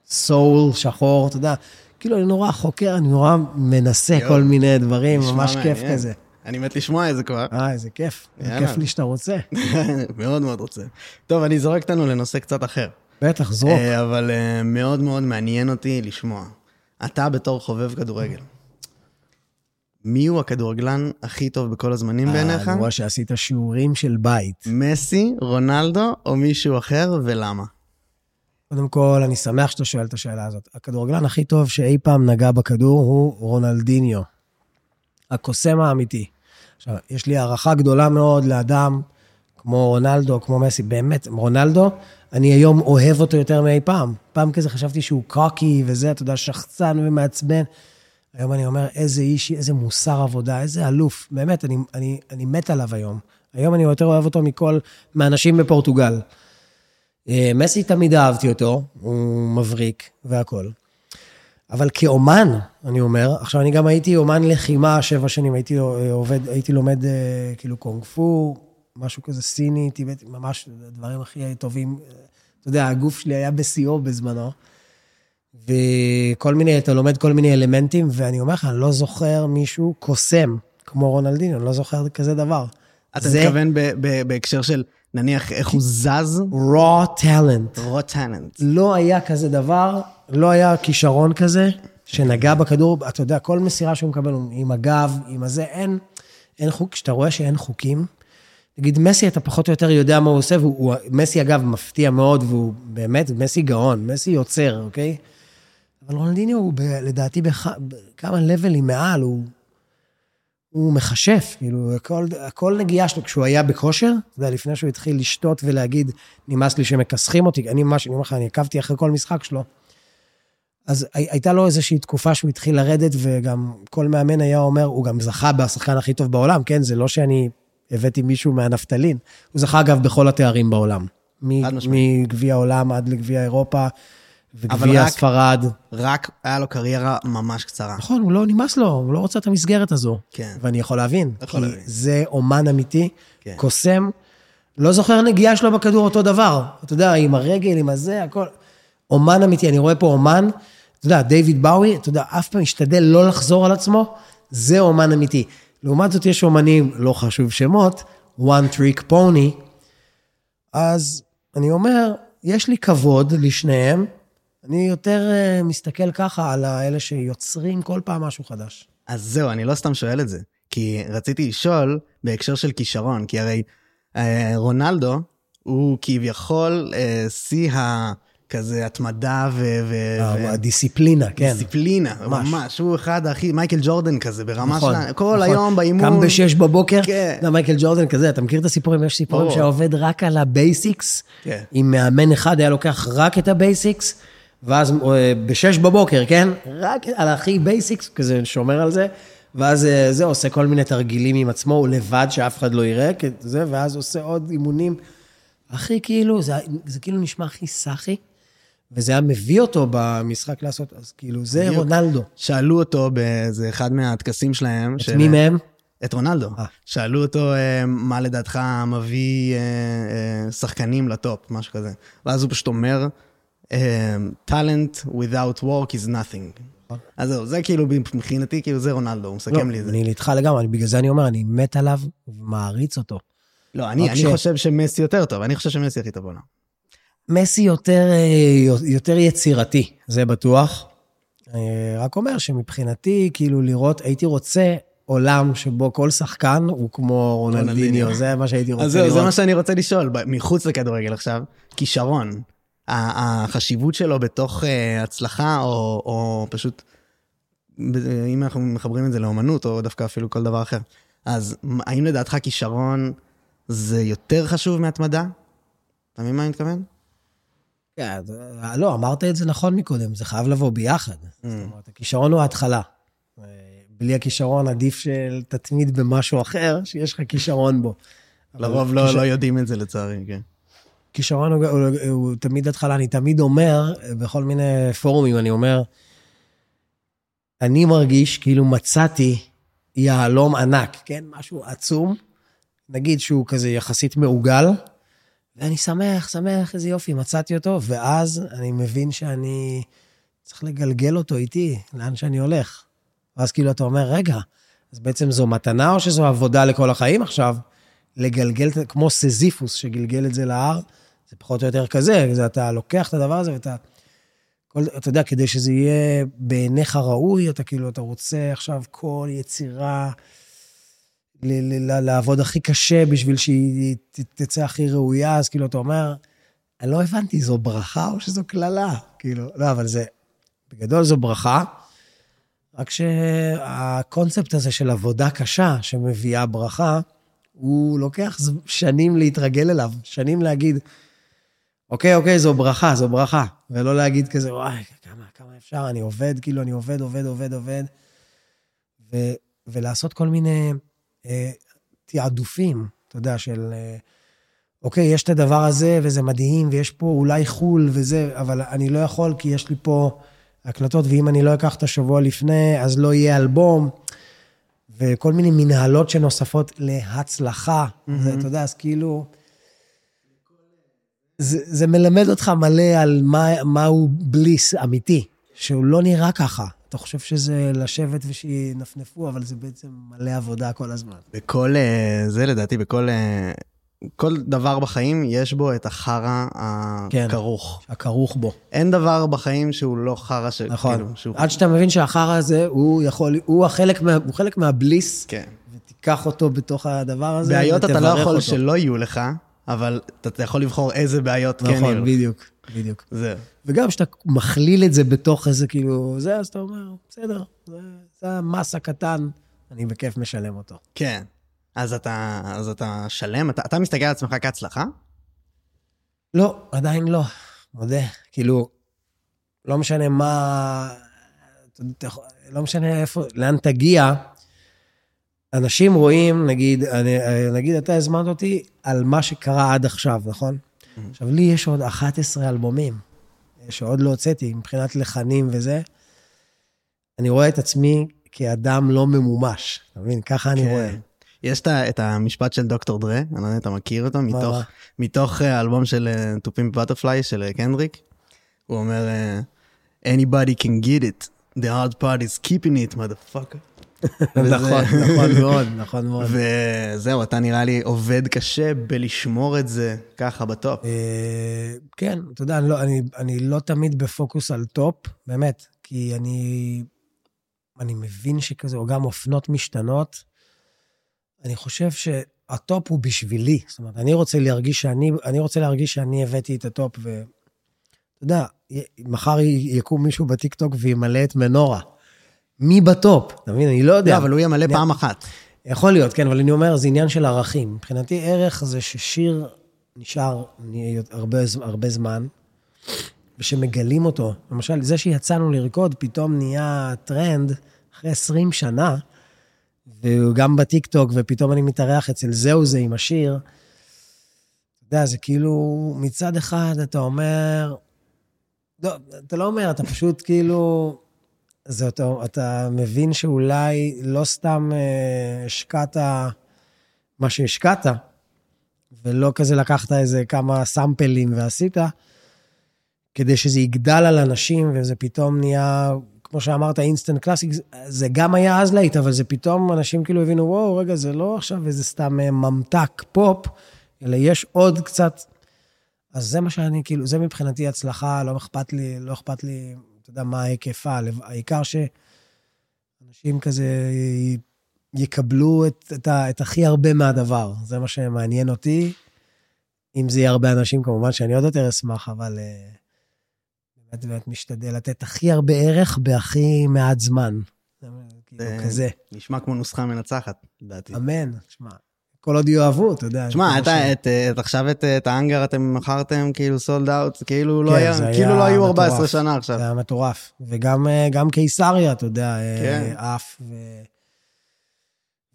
סול, שחור, אתה יודע, כאילו אני נורא חוקר, אני נורא מנסה יואו, כל מיני דברים, ממש כיף מעניין. כזה. אני מת לשמוע את זה כבר. אה, איזה כיף. כיף לי שאתה רוצה. *laughs* מאוד מאוד רוצה. טוב, אני זורק אותנו לנושא קצת אחר. בטח, זרוק. אה, אבל אה, מאוד מאוד מעניין אותי לשמוע. אתה בתור חובב כדורגל, מי הוא הכדורגלן הכי טוב בכל הזמנים בעיניך? אה, אני רואה שעשית שיעורים של בית. מסי, רונלדו או מישהו אחר, ולמה? קודם כל, אני שמח שאתה שואל את השאלה הזאת. הכדורגלן הכי טוב שאי פעם נגע בכדור הוא רונלדיניו. הקוסם האמיתי. עכשיו, יש לי הערכה גדולה מאוד לאדם כמו רונלדו, כמו מסי. באמת, רונלדו, אני היום אוהב אותו יותר מאי פעם. פעם כזה חשבתי שהוא קוקי וזה, אתה יודע, שחצן ומעצבן. היום אני אומר, איזה איש, איזה מוסר עבודה, איזה אלוף. באמת, אני, אני, אני מת עליו היום. היום אני יותר אוהב אותו מכל, מהאנשים בפורטוגל. אה, מסי תמיד אהבתי אותו, הוא מבריק והכול. אבל כאומן, אני אומר, עכשיו אני גם הייתי אומן לחימה שבע שנים, הייתי אה, עובד, הייתי לומד אה, כאילו קונג פו, משהו כזה סיני, טיבטי, ממש הדברים הכי טובים. אתה יודע, הגוף שלי היה בשיאו בזמנו. וכל מיני, אתה לומד כל מיני אלמנטים, ואני אומר לך, אני לא זוכר מישהו קוסם כמו רונלדינו, אני לא זוכר כזה דבר. אתה זה מתכוון ב- ב- בהקשר של, נניח, איך הוא זז? raw talent. רוטננט. לא היה כזה דבר, לא היה כישרון כזה, שנגע בכדור, אתה יודע, כל מסירה שהוא מקבל עם הגב, עם הזה, אין, אין חוק, כשאתה רואה שאין חוקים, נגיד מסי, אתה פחות או יותר יודע מה הוא עושה, והוא, הוא- מסי אגב מפתיע מאוד, והוא באמת, מסי גאון, מסי יוצר, אוקיי? אבל רונלדיניו הוא ב, לדעתי בח, בכמה לבלים מעל, הוא, הוא מכשף, כאילו, הכל, הכל נגיעה שלו, כשהוא היה בכושר, אתה יודע, לפני שהוא התחיל לשתות ולהגיד, נמאס לי שמכסחים אותי, אני ממש, אני אומר לך, אני עקבתי אחרי כל משחק שלו. אז הי- הייתה לו איזושהי תקופה שהוא התחיל לרדת, וגם כל מאמן היה אומר, הוא גם זכה בשחקן הכי טוב בעולם, כן? זה לא שאני הבאתי מישהו מהנפטלין. הוא זכה, אגב, בכל התארים בעולם. מגביע העולם עד לגביע אירופה, וגביע ספרד. רק היה לו קריירה ממש קצרה. נכון, הוא לא נמאס לו, הוא לא רוצה את המסגרת הזו. כן. ואני יכול להבין, יכול כי להבין. זה אומן אמיתי, כן. קוסם, לא זוכר נגיעה שלו בכדור אותו דבר. אתה יודע, עם הרגל, עם הזה, הכל. אומן אמיתי, אני רואה פה אומן, אתה יודע, דיוויד באוי, אתה יודע, אף פעם משתדל לא לחזור על עצמו, זה אומן אמיתי. לעומת זאת, יש אומנים, לא חשוב שמות, one trick pony, אז אני אומר, יש לי כבוד לשניהם, אני יותר uh, מסתכל ככה על האלה שיוצרים כל פעם משהו חדש. אז זהו, אני לא סתם שואל את זה. כי רציתי לשאול בהקשר של כישרון, כי הרי אה, רונלדו הוא כביכול אה, שיא ה... כזה התמדה ו... ו- ו- אה, הדיסציפלינה, כן. דיסציפלינה, ממש. ממש. הוא אחד הכי, מייקל ג'ורדן כזה, ברמה נכון, כל נכון. היום באימון. קם בשש בבוקר, כן. יודע, מייקל ג'ורדן כזה, אתה מכיר את הסיפורים? יש סיפורים. שעובד רק על ה basics. כן. אם מאמן אחד היה לוקח רק את ה basics, ואז אה, בשש בבוקר, כן? רק על הכי basics, כזה שומר על זה, ואז אה, זה, עושה כל מיני תרגילים עם עצמו, הוא לבד, שאף אחד לא יראה, זה, ואז עושה עוד אימונים. הכי כאילו, זה, זה כאילו נשמע הכי סאחי, וזה היה מביא אותו במשחק לעשות, אז כאילו, זה בדיוק. רונלדו. שאלו אותו באיזה אחד מהטקסים שלהם. את מי מהם? את רונלדו. אה. שאלו אותו, אה, מה לדעתך מביא אה, שחקנים לטופ, משהו כזה. ואז הוא פשוט אומר, talent without work is nothing. אז זהו, זה כאילו, מבחינתי, כאילו זה רונלדו, הוא מסכם לי את זה. לא, אני איתך לגמרי, בגלל זה אני אומר, אני מת עליו ומעריץ אותו. לא, אני אני ש- חושב שמסי יותר טוב, אני חושב שמסי הכי טוב בעולם. מסי יותר, אה, יותר יצירתי, זה בטוח. רק אומר שמבחינתי, כאילו לראות, הייתי רוצה עולם שבו כל שחקן הוא כמו רונלדיניו. זה מה שהייתי רוצה אז לראות. זה מה שאני רוצה לשאול, מחוץ לכדורגל עכשיו, כישרון, החשיבות שלו בתוך אה, הצלחה, או, או פשוט, אם אנחנו מחברים את זה לאומנות, או דווקא אפילו כל דבר אחר, אז האם לדעתך כישרון זה יותר חשוב מהתמדה? אתה מבין מה אני מתכוון? כן, לא, אמרת את זה נכון מקודם, זה חייב לבוא ביחד. Mm. זאת אומרת, הכישרון הוא ההתחלה. אה, בלי הכישרון עדיף שתתמיד במשהו אחר, שיש לך כישרון בו. לרוב לא, כיש- לא יודעים את זה לצערי, כן. כישרון הוא, הוא, הוא תמיד התחלה, אני תמיד אומר, בכל מיני פורומים, אני אומר, אני מרגיש כאילו מצאתי יהלום ענק, כן? משהו עצום, נגיד שהוא כזה יחסית מעוגל, ואני שמח, שמח, איזה יופי, מצאתי אותו, ואז אני מבין שאני צריך לגלגל אותו איתי, לאן שאני הולך. ואז כאילו אתה אומר, רגע, אז בעצם זו מתנה או שזו עבודה לכל החיים עכשיו? לגלגל, כמו סזיפוס שגלגל את זה להר, זה פחות או יותר כזה, זה אתה לוקח את הדבר הזה ואתה... כל, אתה יודע, כדי שזה יהיה בעיניך ראוי, אתה כאילו, אתה רוצה עכשיו כל יצירה, לעבוד הכי קשה בשביל שהיא תצא הכי ראויה, אז כאילו, אתה אומר, אני לא הבנתי, זו ברכה או שזו קללה? כאילו, לא, אבל זה, בגדול זו ברכה, רק שהקונספט הזה של עבודה קשה שמביאה ברכה, הוא לוקח שנים להתרגל אליו, שנים להגיד, אוקיי, אוקיי, זו ברכה, זו ברכה. ולא להגיד כזה, וואי, כמה, כמה אפשר, אני עובד, כאילו, אני עובד, עובד, עובד, עובד. ו, ולעשות כל מיני אה, תעדופים, אתה יודע, של, אה, אוקיי, יש את הדבר הזה, וזה מדהים, ויש פה אולי חו"ל וזה, אבל אני לא יכול, כי יש לי פה הקלטות, ואם אני לא אקח את השבוע לפני, אז לא יהיה אלבום. וכל מיני מנהלות שנוספות להצלחה. Mm-hmm. זה, אתה יודע, אז כאילו... זה, זה מלמד אותך מלא על מה, מהו בליס אמיתי, שהוא לא נראה ככה. אתה חושב שזה לשבת ושינפנפו, אבל זה בעצם מלא עבודה כל הזמן. בכל, אה, זה לדעתי, בכל אה, כל דבר בחיים יש בו את החרא כן. הכרוך. הכרוך בו. אין דבר בחיים שהוא לא חרא ש... נכון. כאילו, שהוא... עד שאתה מבין שהחרא הזה, הוא יכול, הוא החלק, מה, הוא חלק מהבליס, כן. ותיקח אותו בתוך הדבר הזה, בעיות אתה לא יכול אותו. שלא יהיו לך, אבל אתה יכול לבחור איזה בעיות כן יהיו. נכון. בדיוק, בדיוק. זהו. וגם כשאתה מכליל את זה בתוך איזה כאילו, זה, אז אתה אומר, בסדר, זה, זה המס הקטן, אני בכיף משלם אותו. כן. אז אתה, אז אתה שלם? אתה, אתה מסתכל על עצמך כהצלחה? לא, עדיין לא, מודה. כאילו, לא משנה מה... לא משנה איפה, לאן תגיע, אנשים רואים, נגיד, אני, נגיד אתה הזמנת אותי על מה שקרה עד עכשיו, נכון? עכשיו, לי יש עוד 11 אלבומים שעוד לא הוצאתי, מבחינת לחנים וזה. אני רואה את עצמי כאדם לא ממומש, אתה מבין? ככה אני רואה. כן. יש את המשפט של דוקטור דרה, אני לא יודע אם אתה מכיר אותו, מתוך? מתוך אה, האלבום של אה, To Pimp a Butterfly של אה, קנדריק. הוא אומר, אה, anybody can get it, the hard part is keeping it, motherfucker. נכון, נכון מאוד, נכון מאוד. וזהו, אתה נראה לי עובד קשה בלשמור את זה ככה בטופ. אה, כן, אתה יודע, אני לא, אני, לא תמיד בפוקוס על טופ, באמת, כי אני, אני מבין שכזה, או גם אופנות משתנות, אני חושב שהטופ הוא בשבילי. זאת אומרת, אני רוצה להרגיש שאני, אני רוצה להרגיש שאני הבאתי את הטופ, ואתה יודע, מחר יקום מישהו בטיקטוק וימלא את מנורה. מי בטופ? אתה מבין? אני לא יודע. לא, אבל הוא ימלא פעם אחת. יכול להיות, כן, אבל אני אומר, זה עניין של ערכים. מבחינתי, ערך זה ששיר נשאר הרבה, הרבה זמן, ושמגלים אותו. למשל, זה שיצאנו לרקוד, פתאום נהיה טרנד אחרי 20 שנה, וגם בטיקטוק, ופתאום אני מתארח אצל זהו זה עם השיר. אתה יודע, זה כאילו, מצד אחד אתה אומר, לא, אתה לא אומר, אתה פשוט כאילו, זה אתה, אתה מבין שאולי לא סתם אה, השקעת מה שהשקעת, ולא כזה לקחת איזה כמה סאמפלים ועשית, כדי שזה יגדל על אנשים, וזה פתאום נהיה, כמו שאמרת, instant classic, זה גם היה אז להיט, אבל זה פתאום, אנשים כאילו הבינו, וואו, רגע, זה לא עכשיו איזה סתם אה, ממתק פופ, אלא יש עוד קצת... אז זה מה שאני, כאילו, זה מבחינתי הצלחה, לא אכפת לי, לא אכפת לי, אתה יודע, מה ההיקף, העיקר שאנשים כזה יקבלו את, את, ה, את הכי הרבה מהדבר, זה מה שמעניין אותי. אם זה יהיה הרבה אנשים, כמובן שאני עוד יותר אשמח, אבל אה, באמת באמת משתדל לתת הכי הרבה ערך בהכי מעט זמן. זה כאילו זה- כזה. נשמע כמו נוסחה מנצחת, לדעתי. אמן, תשמע, כל עוד יאהבו, אתה יודע. כמו אתה, את, את, עכשיו את, את האנגר אתם מכרתם כאילו סולד אאוט, כאילו לא כן, היה, זה היה כאילו לא היו 14 מטורף. שנה זה עכשיו. היה מטורף. וגם אה, קיסריה, אתה יודע, אה, כן. עף. ו...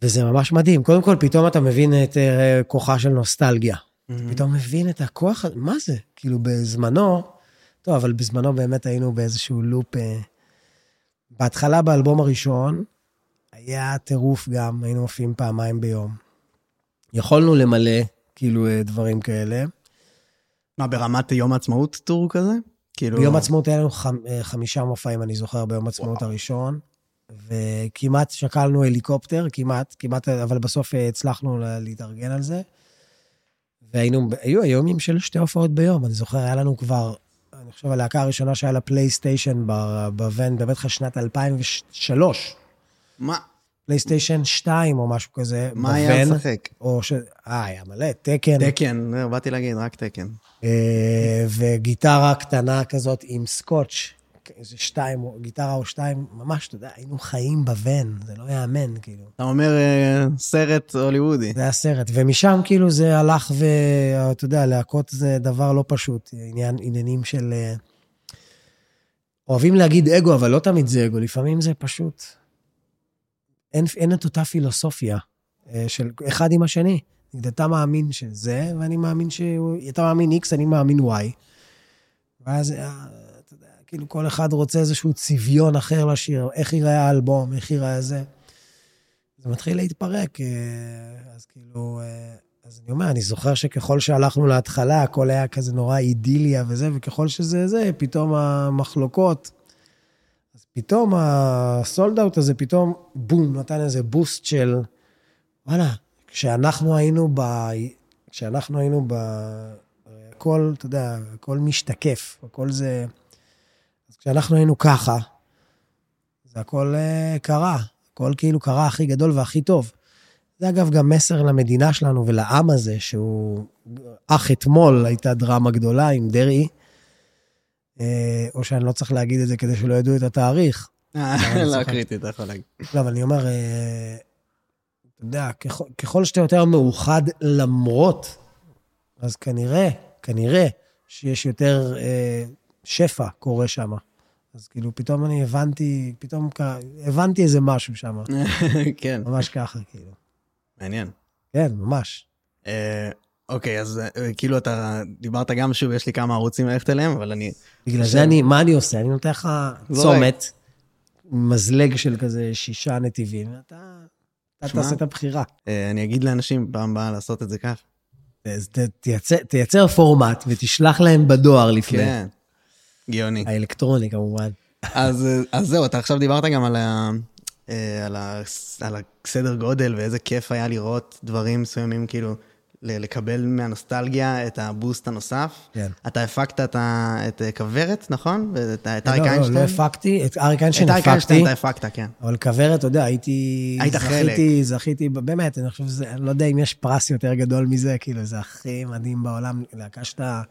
וזה ממש מדהים. קודם כל, פתאום אתה מבין את אה, כוחה של נוסטלגיה. מהמם. פתאום מבין את הכוח, מה זה? כאילו, בזמנו, טוב, אבל בזמנו באמת היינו באיזשהו לופ. אה, בהתחלה, באלבום הראשון, היה טירוף גם, היינו מופיעים פעמיים ביום. יכולנו למלא, כאילו, אה, דברים כאלה. מה, ברמת יום העצמאות טור כזה? כאילו... ביום העצמאות היה לנו חמ, אה, חמישה מופעים, אני זוכר, ביום העצמאות. הראשון, וכמעט שקלנו הליקופטר, כמעט, כמעט, אבל בסוף אה, הצלחנו לה- להתארגן על זה. והיינו, היו היומים של שתי הופעות ביום, אני זוכר, היה לנו כבר, אני חושב, הלהקה הראשונה שהיה לה פלייסטיישן ב- בוון, באמת לך שנת 2003, מה, פלייסטיישן 2 או משהו כזה, מה היה לשחק? או ש... אה, היה מלא, תקן. תקן, זהו, באתי להגיד, רק תקן. אה, וגיטרה קטנה כזאת עם סקוץ', איזה שתיים, גיטרה או שתיים, ממש, אתה יודע, היינו חיים בוון, זה לא יאמן, כאילו. אתה אומר אה, סרט הוליוודי. זה היה סרט, ומשם כאילו זה הלך ו... אתה יודע, להכות זה דבר לא פשוט, עניין, עניינים של... אה, אוהבים להגיד אגו, אבל לא תמיד זה אגו, לפעמים זה פשוט... אין, אין את אותה פילוסופיה אה, של אחד עם השני. אתה מאמין שזה, ואני מאמין ש... אתה מאמין X, אני מאמין Y. ואז, אה, אתה יודע, כאילו כל אחד רוצה איזשהו צביון אחר לשיר, איך ייראה האלבום, איך ייראה זה. זה מתחיל להתפרק, אה, אז כאילו, אז אני אומר, אני זוכר שככל שהלכנו להתחלה, הכל היה כזה נורא אידיליה וזה, וככל שזה זה, פתאום המחלוקות, פתאום הסולד אאוט הזה, פתאום בום, נתן איזה בוסט של, וואלה, כשאנחנו היינו ב... כשאנחנו היינו ב... הכל, אתה יודע, הכל משתקף, הכל זה... אז כשאנחנו היינו ככה, זה הכל אה, קרה. הכל כאילו קרה הכי גדול והכי טוב. זה אגב גם מסר למדינה שלנו ולעם הזה, שהוא... אך אתמול הייתה דרמה גדולה עם דרעי, או שאני לא צריך להגיד את זה כדי שלא ידעו את התאריך. אה, *laughs* לא. קריטי, אתה יכול להגיד. לא, אבל אני אומר, אה, אתה יודע, ככל, שאתה יותר מאוחד למרות, אז כנראה, כנראה שיש יותר אה, שפע קורה שם. אז כאילו, פתאום אני הבנתי, פתאום הבנתי איזה משהו שם. *laughs* כן, ממש ככה, כאילו. מעניין. כן, ממש. אוקיי, אז אה, כאילו אתה דיברת גם, שוב, יש לי כמה ערוצים ללכת אליהם, אבל אני... בגלל זה אני, מה אני עושה? אני נותן לך זורק. צומת, מזלג של כזה שישה נתיבים, ואתה. תעשה את הבחירה. אה, אני אגיד לאנשים פעם הבאה לעשות את זה כך. תייצר- פורמט ותשלח להם בדואר לפני. כן. גאוני. האלקטרוני כמובן. אז, אה, אז זהו, אתה עכשיו דיברת גם על, ה, על, הסדר גודל ואיזה כיף היה לראות דברים מסוימים, כאילו, לקבל מהנוסטלגיה את הבוסט הנוסף. כן. אתה הפקת את, ה- את אה, כוורת, נכון? ואת את לא, אריק לא, איינשטיין? לא הפקתי, את אריק את איינשטיין אריק איינשטיין הפקתי, אתה הפקת, כן. אבל כוורת, אתה יודע, הייתי... היית חלק. זכיתי, זכיתי, באמת, אני חושב שזה, אני לא יודע אם יש פרס יותר גדול מזה, כאילו, זה הכי מדהים בעולם, להקה שאתה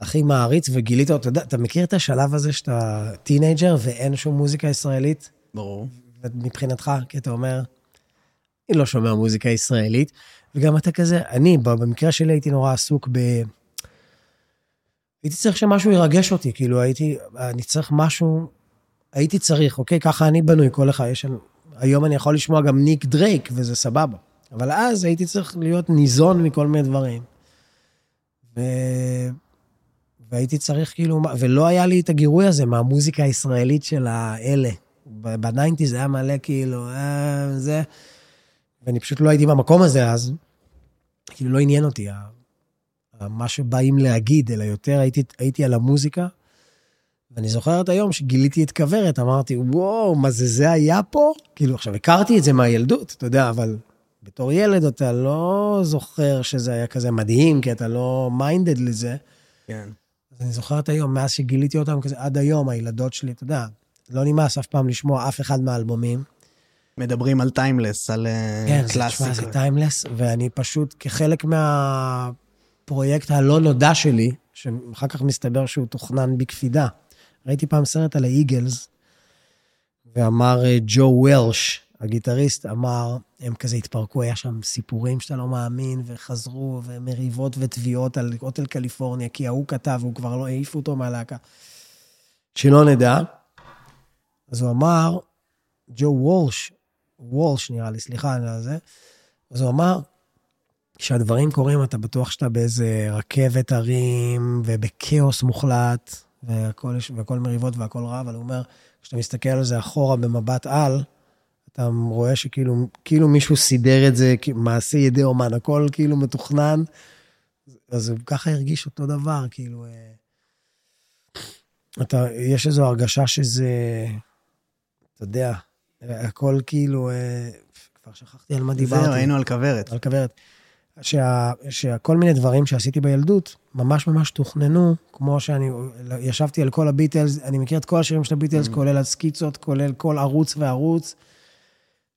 הכי מעריץ, וגילית, אתה יודע, אתה מכיר את השלב הזה שאתה טינאייג'ר ואין שום מוזיקה ישראלית? ברור. מבחינתך, כי אתה אומר, אני לא שומע מוזיקה ישראלית, וגם אתה כזה, אני, במקרה שלי הייתי נורא עסוק ב... הייתי צריך שמשהו ירגש אותי, כאילו הייתי, אני צריך משהו, הייתי צריך, אוקיי? ככה אני בנוי, כל אחד, יש... היום אני יכול לשמוע גם ניק דרייק, וזה סבבה. אבל אז הייתי צריך להיות ניזון מכל מיני דברים. ו... והייתי צריך כאילו, ולא היה לי את הגירוי הזה מהמוזיקה הישראלית של האלה. בניינטיז היה מלא כאילו, אה, זה, ואני פשוט לא הייתי במקום הזה אז, כאילו לא עניין אותי מה שבאים להגיד, אלא יותר הייתי, הייתי על המוזיקה. ואני זוכר את היום שגיליתי את כוורת, אמרתי, וואו, מה זה, זה היה פה? כאילו, עכשיו, הכרתי את זה מהילדות, אתה יודע, אבל בתור ילד אתה לא זוכר שזה היה כזה מדהים, כי אתה לא מיינדד לזה. כן. אז אני זוכר את היום, מאז שגיליתי אותם כזה, עד היום, הילדות שלי, אתה יודע, לא נמאס אף פעם לשמוע אף אחד מהאלבומים. מדברים על timeless, על כן, זה, classic. תשמע, זה timeless, ואני פשוט, כחלק מהפרויקט הלא נודע שלי, שאחר כך מסתבר שהוא תוכנן בקפידה, ראיתי פעם סרט על האיגלס, ואמר אה, ג'ו וולש, הגיטריסט, אמר, הם כזה התפרקו, היה שם סיפורים שאתה לא מאמין, וחזרו, ומריבות ותביעות על הוטל קליפורניה, כי ההוא כתב, והוא כבר לא העיפו אותו מהלהקה. שלא נדע. אז הוא אמר, ג'ו וולש, וולש נראה לי, סליחה על זה, אז הוא אמר, כשהדברים קורים, אתה בטוח שאתה באיזה רכבת הרים ובכאוס מוחלט, והכל, והכל מריבות והכל רע, אבל הוא אומר, כשאתה מסתכל על זה אחורה במבט על, אתה רואה שכאילו כאילו מישהו סידר את זה, מעשה ידי אומן, הכל כאילו מתוכנן, אז הוא ככה הרגיש אותו דבר, כאילו... אה, אתה, יש איזו הרגשה שזה, אתה יודע, הכל כאילו, אה, כבר שכחתי על מה דיברתי. זהו, היינו על כוורת. על כוורת. שה, שכל מיני דברים שעשיתי בילדות, ממש ממש תוכננו, כמו שאני ישבתי על כל הביטלס, אני מכיר את כל השירים של הביטלס, Mm. כולל הסקיצות, כולל כל ערוץ וערוץ,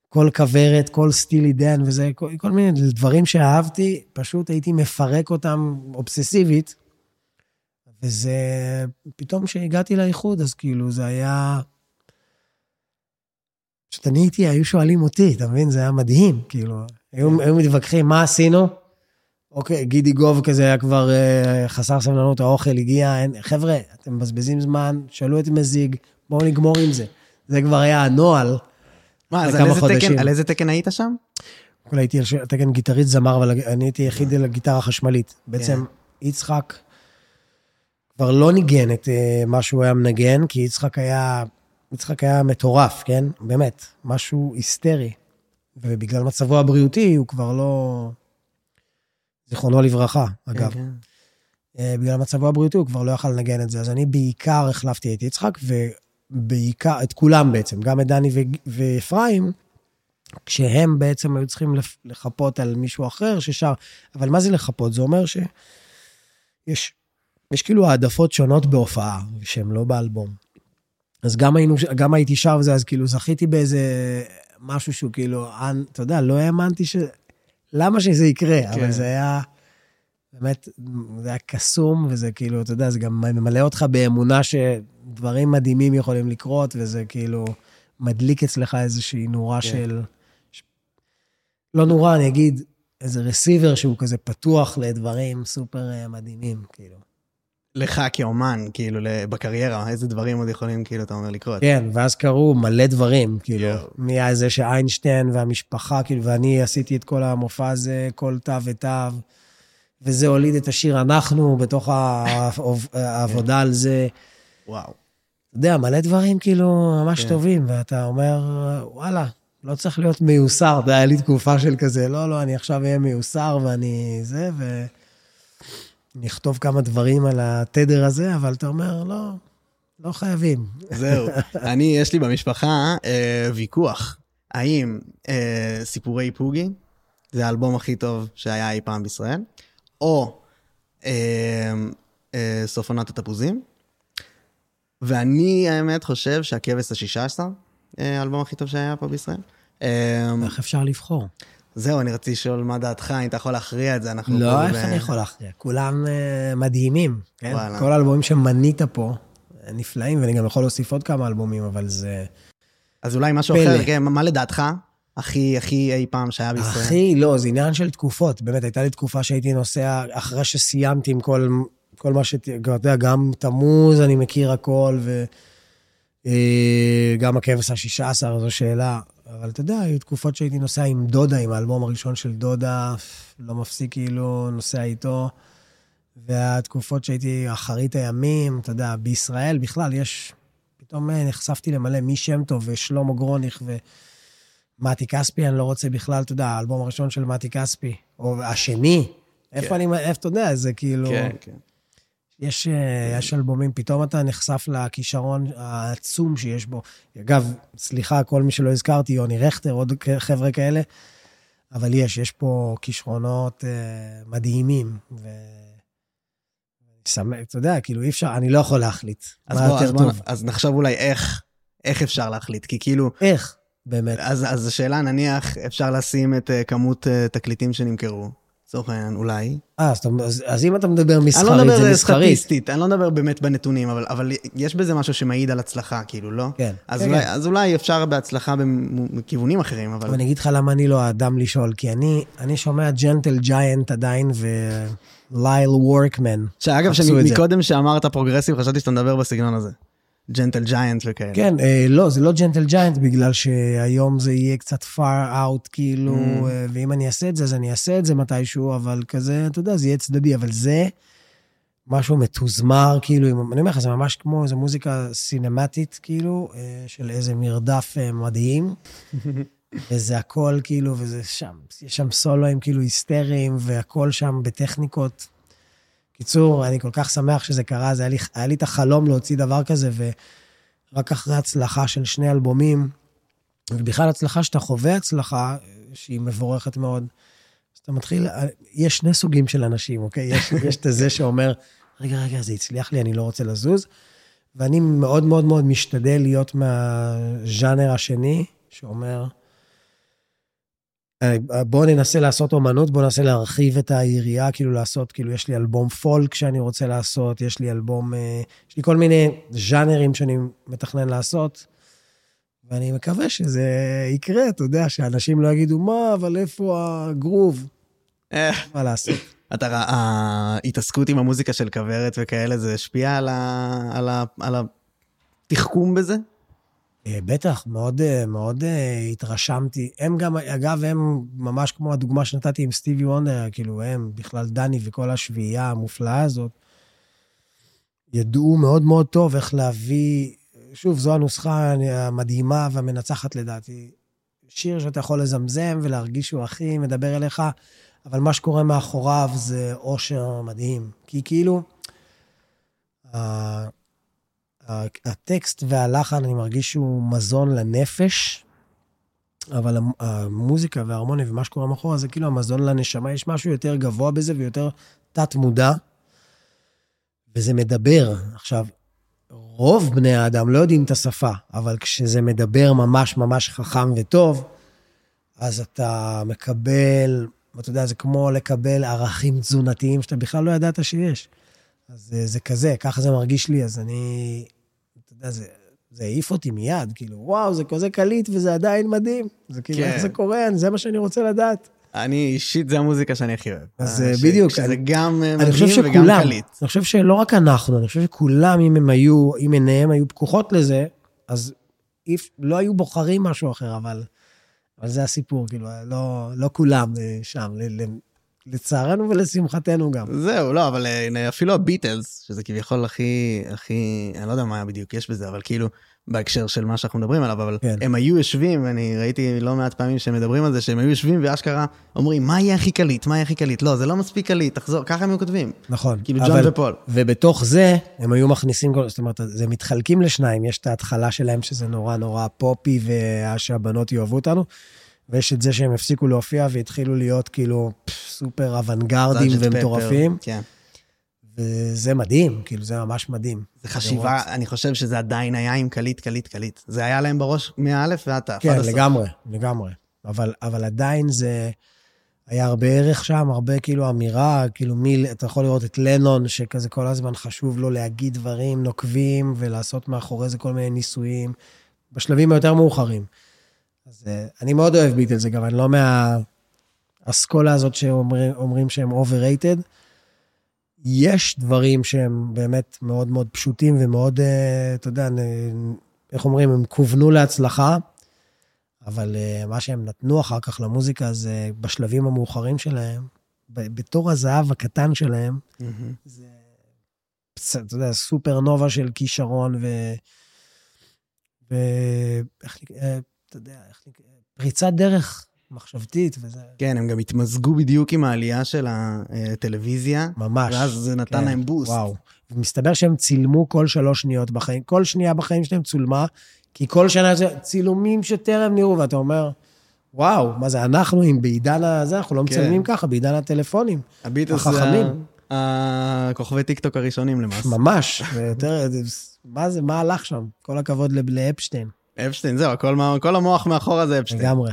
כל כוורת, כל סטילי דן וזה, כל, כל מיני דברים שאהבתי, פשוט הייתי מפרק אותם אובססיבית, וזה, פתאום כשהגעתי לאיחוד, אז כאילו זה היה... פשוט אני הייתי, היו שואלים אותי, אתה מבין? זה היה מדהים, כאילו. היו, היו מתווכחים, מה עשינו? אוקיי, גידי גוב כזה היה כבר אה, חסר סבלנות, האוכל הגיע, אין, חבר'ה, אתם מבזבזים זמן, שאלו את מזיג, בואו נגמור עם זה. זה כבר היה הנוהל. מה, אז על איזה חודשים. תקן- על איזה תקן היית שם? כולה הייתי על תקן גיטריסט זמר, אבל אני הייתי יחיד על הגיטרה החשמלית. בעצם כן. יצחק כבר לא ניגן את אה, מה שהוא היה מנגן, כי יצחק היה, יצחק היה מטורף, כן? באמת, משהו היסטרי. ובגלל מצבו הבריאותי, הוא כבר לא... זיכרונו לברכה, אגב. כן, כן. בגלל מצבו הבריאותי הוא כבר לא יכל לנגן את זה. אז אני בעיקר החלפתי את יצחק, ובעיקר, את כולם בעצם, גם את דני ואפרים, כשהם בעצם היו צריכים לחפות על מישהו אחר ששר. אבל מה זה לחפות? זה אומר שיש יש כאילו העדפות שונות בהופעה, שהן לא באלבום. אז גם, היינו, גם הייתי שר וזה, אז כאילו זכיתי באיזה משהו שהוא כאילו, אנ- אתה יודע, לא האמנתי ש... למה שזה יקרה? כן. אבל זה היה... באמת, זה היה קסום, וזה כאילו, אתה יודע, זה גם ממלא אותך באמונה שדברים מדהימים יכולים לקרות, וזה כאילו מדליק אצלך איזושהי נורה כן. של... לא נורה, אני אגיד, איזה רסיבר שהוא כזה פתוח לדברים סופר אה, מדהימים, כאילו. לך כאומן, כאילו, בקריירה, איזה דברים עוד יכולים, כאילו, אתה אומר, לקרות? כן, ואז קרו מלא דברים, כאילו, יואו. מזה שאיינשטיין והמשפחה, כאילו, ואני עשיתי את כל המופע הזה, כל תו ותו, וזה הוליד את השיר אנחנו בתוך העב- *laughs* העבודה על זה. וואו. אתה יודע, מלא דברים כאילו ממש כן. טובים, ואתה אומר, וואלה, לא צריך להיות מיוסר. אתה יודע, היה לי תקופה של כזה, לא, לא, אני עכשיו אהיה מיוסר ואני זה, ואני אכתוב כמה דברים על התדר הזה, אבל אתה אומר, לא, לא חייבים. זהו. *laughs* אני, יש לי במשפחה אה, ויכוח. האם אה, סיפורי פוגי זה האלבום הכי טוב שהיה אי פעם בישראל, או אה, אה, סוף עונת התפוזים. ואני, האמת, חושב שהכבש השישה עשר, אה, האלבום הכי טוב שהיה פה בישראל. אה, איך אפשר לבחור? זהו, אני רציתי לשאול מה דעתך, אם אתה יכול להכריע את זה, אנחנו... לא, איך ב- אני יכול להכריע? כולם אה, מדהימים, כן? וואלה. כל האלבומים שמנית פה, אה, נפלאים, ואני גם יכול להוסיף עוד כמה אלבומים, אבל זה... אז אולי משהו פלא. אחר, כן, מה לדעתך הכי, הכי אי פעם שהיה בישראל? הכי, לא, זה עניין של תקופות. באמת, הייתה לי תקופה שהייתי נוסע, אחרי שסיימתי עם כל, כל מה ש... אתה יודע, גם תמוז, אני מכיר הכל, וגם הכבש השישה עשר, זו שאלה. אבל אתה יודע, היו תקופות שהייתי נוסע עם דודה, עם האלבום הראשון של דודה, לא מפסיק כאילו, נוסע איתו. והתקופות שהייתי אחרית הימים, אתה יודע, בישראל בכלל יש... פתאום אה, נחשפתי למלא מי שם טוב ושלמה גרוניך ו... מתי כספי, אני לא רוצה בכלל, אתה יודע, האלבום הראשון של מתי כספי, או השני, איפה אני, איפה אתה יודע, זה כאילו, כן, כן. יש, אה, יש אלבומים, פתאום אתה נחשף לכישרון העצום שיש בו. אגב, סליחה, כל מי שלא הזכרתי, יוני רכטר, עוד חבר'ה כאלה, אבל יש, יש פה כישרונות אה, מדהימים, ו... שמח, אתה יודע, כאילו אי אפשר, אני לא יכול להחליט אז בוא, אז בוא. אז נחשוב אולי איך, איך אפשר להחליט, כי כאילו, איך, באמת. אז, אז השאלה, נניח, אפשר לשים את uh, כמות uh, תקליטים שנמכרו, לצורך העניין, אולי. אה, אז, אז, אז אם אתה מדבר אני לא מסחרית, מדבר זה אה, מסחרית. סטטיסטית, אני לא מדבר באמת בנתונים, אבל, אבל יש בזה משהו שמעיד על הצלחה, כאילו, לא? כן. אז, כן, אולי, כן. אז אולי אפשר בהצלחה מכיוונים אחרים, אבל... אני אגיד לך למה אני לא האדם לשאול, כי אני, אני שומע ג'נטל ג'יינט עדיין ולייל וורקמן. שאגב, זה. שמקודם שאמרת פרוגרסיב, חשבתי שאתה מדבר בסגנון הזה. ג'נטל ג'יינט וכאלה. כן, אה, לא, זה לא ג'נטל ג'יינט, בגלל שהיום זה יהיה קצת far out, כאילו, Mm. אה, ואם אני אעשה את זה, אז אני אעשה את זה מתישהו, אבל כזה, אתה יודע, זה יהיה צדדי, אבל זה משהו מתוזמר, כאילו, עם- אני אומר לך, זה ממש כמו איזו מוזיקה סינמטית, כאילו, אה, של איזה מרדף אה, מדהים. *laughs* וזה הכל כאילו, וזה שם, יש שם סולואים כאילו היסטריים, והכל שם בטכניקות. קיצור, אני כל כך שמח שזה קרה, זה היה לי, היה לי את החלום להוציא דבר כזה, ורק אחרי הצלחה של שני אלבומים, ובכלל הצלחה שאתה חווה הצלחה, שהיא מבורכת מאוד, אז אתה מתחיל, יש שני סוגים של אנשים, אוקיי? יש, יש את זה שאומר, רגע, רגע, זה הצליח לי, אני לא רוצה לזוז, ואני מאוד מאוד מאוד משתדל להיות מהז'אנר השני, שאומר, בואו ננסה לעשות אומנות, בואו ננסה להרחיב את היריעה, כאילו לעשות, כאילו יש לי אלבום פולק שאני רוצה לעשות, יש לי אלבום, אה, יש לי כל מיני ז'אנרים שאני מתכנן לעשות, ואני מקווה שזה יקרה, אתה יודע, שאנשים לא יגידו, מה, אבל איפה הגרוב? אה, מה לעשות? אתה ראה, ההתעסקות עם המוזיקה של כוורת וכאלה, זה השפיע על התחכום בזה? אה, בטח, מאוד, אה, מאוד אה, התרשמתי. הם גם, אגב, הם ממש כמו הדוגמה שנתתי עם סטיבי וונדר, כאילו, הם, בכלל דני וכל השביעייה המופלאה הזאת, ידעו מאוד מאוד טוב איך להביא, שוב, זו הנוסחה המדהימה והמנצחת לדעתי. שיר שאתה יכול לזמזם ולהרגיש שהוא הכי מדבר אליך, אבל מה שקורה מאחוריו זה אושר מדהים. כי כאילו, הטקסט והלחן, אני מרגיש שהוא מזון לנפש, אבל המ- המוזיקה וההרמוניה ומה שקורה מאחורה זה כאילו המזון לנשמה, יש משהו יותר גבוה בזה ויותר תת-מודע, וזה מדבר. עכשיו, רוב בני האדם לא יודעים את השפה, אבל כשזה מדבר ממש ממש חכם וטוב, אז אתה מקבל, אתה יודע, זה כמו לקבל ערכים תזונתיים שאתה בכלל לא ידעת שיש. אז זה, זה כזה, ככה זה מרגיש לי, אז אני, יודע, זה, זה העיף אותי מיד, כאילו, וואו, זה כזה קליט וזה עדיין מדהים. זה כאילו, כן. איך זה קורה, זה מה שאני רוצה לדעת. אני אישית, זה המוזיקה שאני הכי אוהב. אז, אה, אה, ש- בדיוק, שזה אני- גם אה, אני חושב מדהים וגם שכולם, קליט. אני חושב שלא רק אנחנו, אני חושב שכולם, אם הם היו, אם עיניהם היו פקוחות לזה, אז איף, לא היו בוחרים משהו אחר, אבל, אבל זה הסיפור, כאילו, לא, לא כולם שם, לצערנו ולשמחתנו גם. זהו, לא, אבל אה, אפילו הביטלס, שזה כביכול הכי, הכי, אני לא יודע מה בדיוק יש בזה, אבל כאילו, בהקשר של מה שאנחנו מדברים עליו, אבל כן. הם היו יושבים, ואני ראיתי לא מעט פעמים שהם מדברים על זה, שהם היו יושבים ואשכרה אומרים, מה יהיה הכי קליט, מה יהיה הכי קליט? לא, זה לא מספיק קליט, תחזור, ככה הם היו כותבים. נכון. כאילו ג'ון ופול. ובתוך זה, הם היו מכניסים, זאת אומרת, זה מתחלקים לשניים, יש את ההתחלה שלהם, שזה נורא נורא פופי, ושהבנות יאהבו אותנו, ויש את זה שהם הפסיקו להופיע והתחילו להיות כאילו סופר אוונגרדים ומטורפים, פפר, כן. וזה מדהים, כאילו זה ממש מדהים. זה חשיבה, אני חושב שזה עדיין היה עם קליט, קליט, קליט. זה היה להם בראש מא' ועד ת'. כן. לגמרי, לגמרי. אבל, אבל עדיין זה... היה הרבה ערך שם, הרבה כאילו אמירה, כאילו מי, אתה יכול לראות את לנון, שכזה כל הזמן חשוב לו להגיד דברים נוקבים ולעשות מאחורי זה כל מיני ניסויים, בשלבים היותר מאוחרים. אז אה, אני מאוד אוהב ביטלס, אגב, אני לא מהאסכולה הזאת שאומרים אומרים שהם overrated. יש דברים שהם באמת מאוד מאוד פשוטים ומאוד, אה, אתה יודע, איך אומרים, הם כוונו להצלחה, אבל אה, מה שהם נתנו אחר כך למוזיקה זה בשלבים המאוחרים שלהם, בתור הזהב הקטן שלהם. זה, אתה יודע, סופרנובה של כישרון ו... ו... איך אתה יודע, איך נקרא, פריצת דרך מחשבתית, וזה כן, הם גם התמזגו בדיוק עם העלייה של הטלוויזיה, ממש. ואז זה נתן כן, להם בוסט. וואו. ומסתבר שהם צילמו כל שלוש שניות בחיים, כל שנייה בחיים שלהם צולמה, כי כל שנה זה צילומים שטרם נראו, ואתה אומר, וואו, מה זה, אנחנו עם בעידן הזה, אנחנו לא כן. מצלמים ככה, בעידן הטלפונים. הביטלס זה החכמים. ה- הכוכבי טיקטוק הראשונים למעשה. ממש, ויותר, מה זה, מה הלך שם? כל הכבוד לאפשטיין, אפשטיין, זהו, מה- כל המוח מאחורה זה אפשטיין. לגמרי.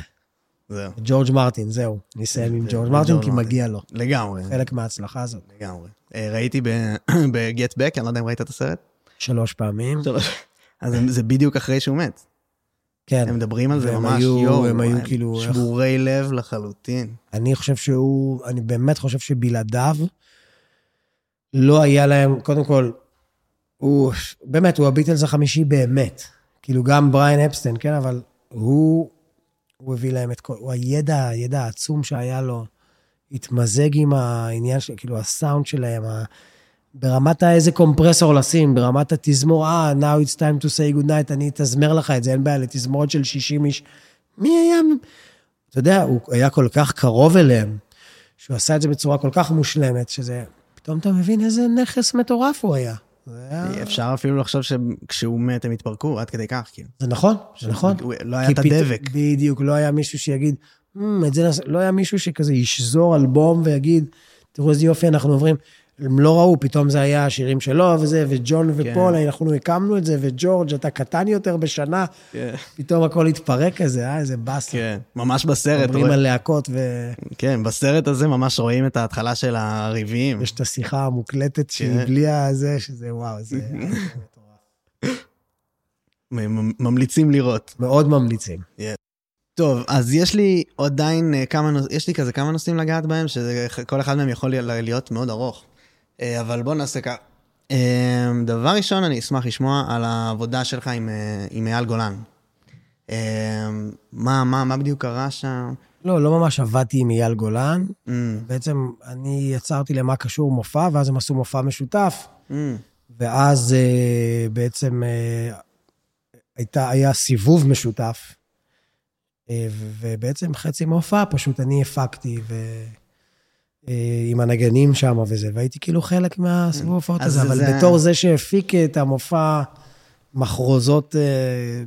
זהו, ג'ורג' מרטין, זהו. נסיים עם ג'ורג' מרטין, כי. מגיע לו. לגמרי, חלק מההצלחה הזאת. לגמרי. אה, ראיתי ב-Get *coughs* Back, אני לא יודע אם ראית את הסרט. שלוש פעמים. אז זה- בדיוק אחרי שהוא מת. כן. הם מדברים על זה ממש, היו- יואו, הם היו כאילו, שבורי לב לחלוטין. אני חושב שהוא, אני באמת חושב שבלעדיו לא היה להם, קודם כל, הוא, באמת, הוא הביטלס החמישי באמת. כאילו גם בריין אפסטיין, כן, אבל הוא, הוא הביא להם את כל, הוא הידע, הידע העצום שהיה לו, התמזג עם העניין של, כאילו, הסאונד שלהם, ה, ברמת האיזה קומפרסור לשים, ברמת התזמור, אה, now it's time to say good night, אני אתזמר לך את זה, אין בעיה, לתזמורת של 60 איש. מי היה אתה יודע, הוא היה כל כך קרוב אליהם, שהוא עשה את זה בצורה כל כך מושלמת, שזה, פתאום אתה מבין איזה נכס מטורף הוא היה. היה... אפשר אפילו לחשוב שכשהוא מת הם התפרקו, עד כדי כך, כאילו. זה נכון, זה נכון. לא היה את הדבק. בדיוק, לא היה מישהו שיגיד, "מ, את זה לא היה מישהו שכזה ישזור אלבום ויגיד, תראו איזה יופי אנחנו עוברים. הם לא ראו, פתאום זה היה השירים שלו וזה, וג'ון ופול, אנחנו הקמנו את זה, וג'ורג', אתה קטן יותר בשנה, פתאום הכל התפרק כזה, אה, איזה באסה. כן, ממש בסרט, מדברים על להקות ו... כן, בסרט הזה ממש רואים את ההתחלה של הריבים. יש את השיחה המוקלטת שהיא כן. בלי הזה, שזה וואו, זה *laughs* ממליצים לראות. מאוד ממליצים. טוב, אז יש לי עדיין אה, כמה, נוש- יש לי כזה כמה נושאים לגעת בהם, שכל אחד מהם יכול להיות מאוד ארוך. אה, אבל בוא נעשה ככה. אה, דבר ראשון, אני אשמח לשמוע על העבודה שלך עם, אה, עם אייל גולן. מה, מה, מה בדיוק קרה שם? לא, לא ממש עבדתי עם אייל גולן. Mm, בעצם אני יצרתי למה קשור מופע, ואז הם עשו מופע משותף, mm, ואז בעצם הייתה, היה סיבוב משותף, ובעצם חצי מההופעה פשוט אני הפקתי, ו... אה, עם הנגנים שם וזה, והייתי כאילו חלק מהסיבוב ההופעות הזה, אבל זה- בתור זה שהפיק את המופע מחרוזות, אה,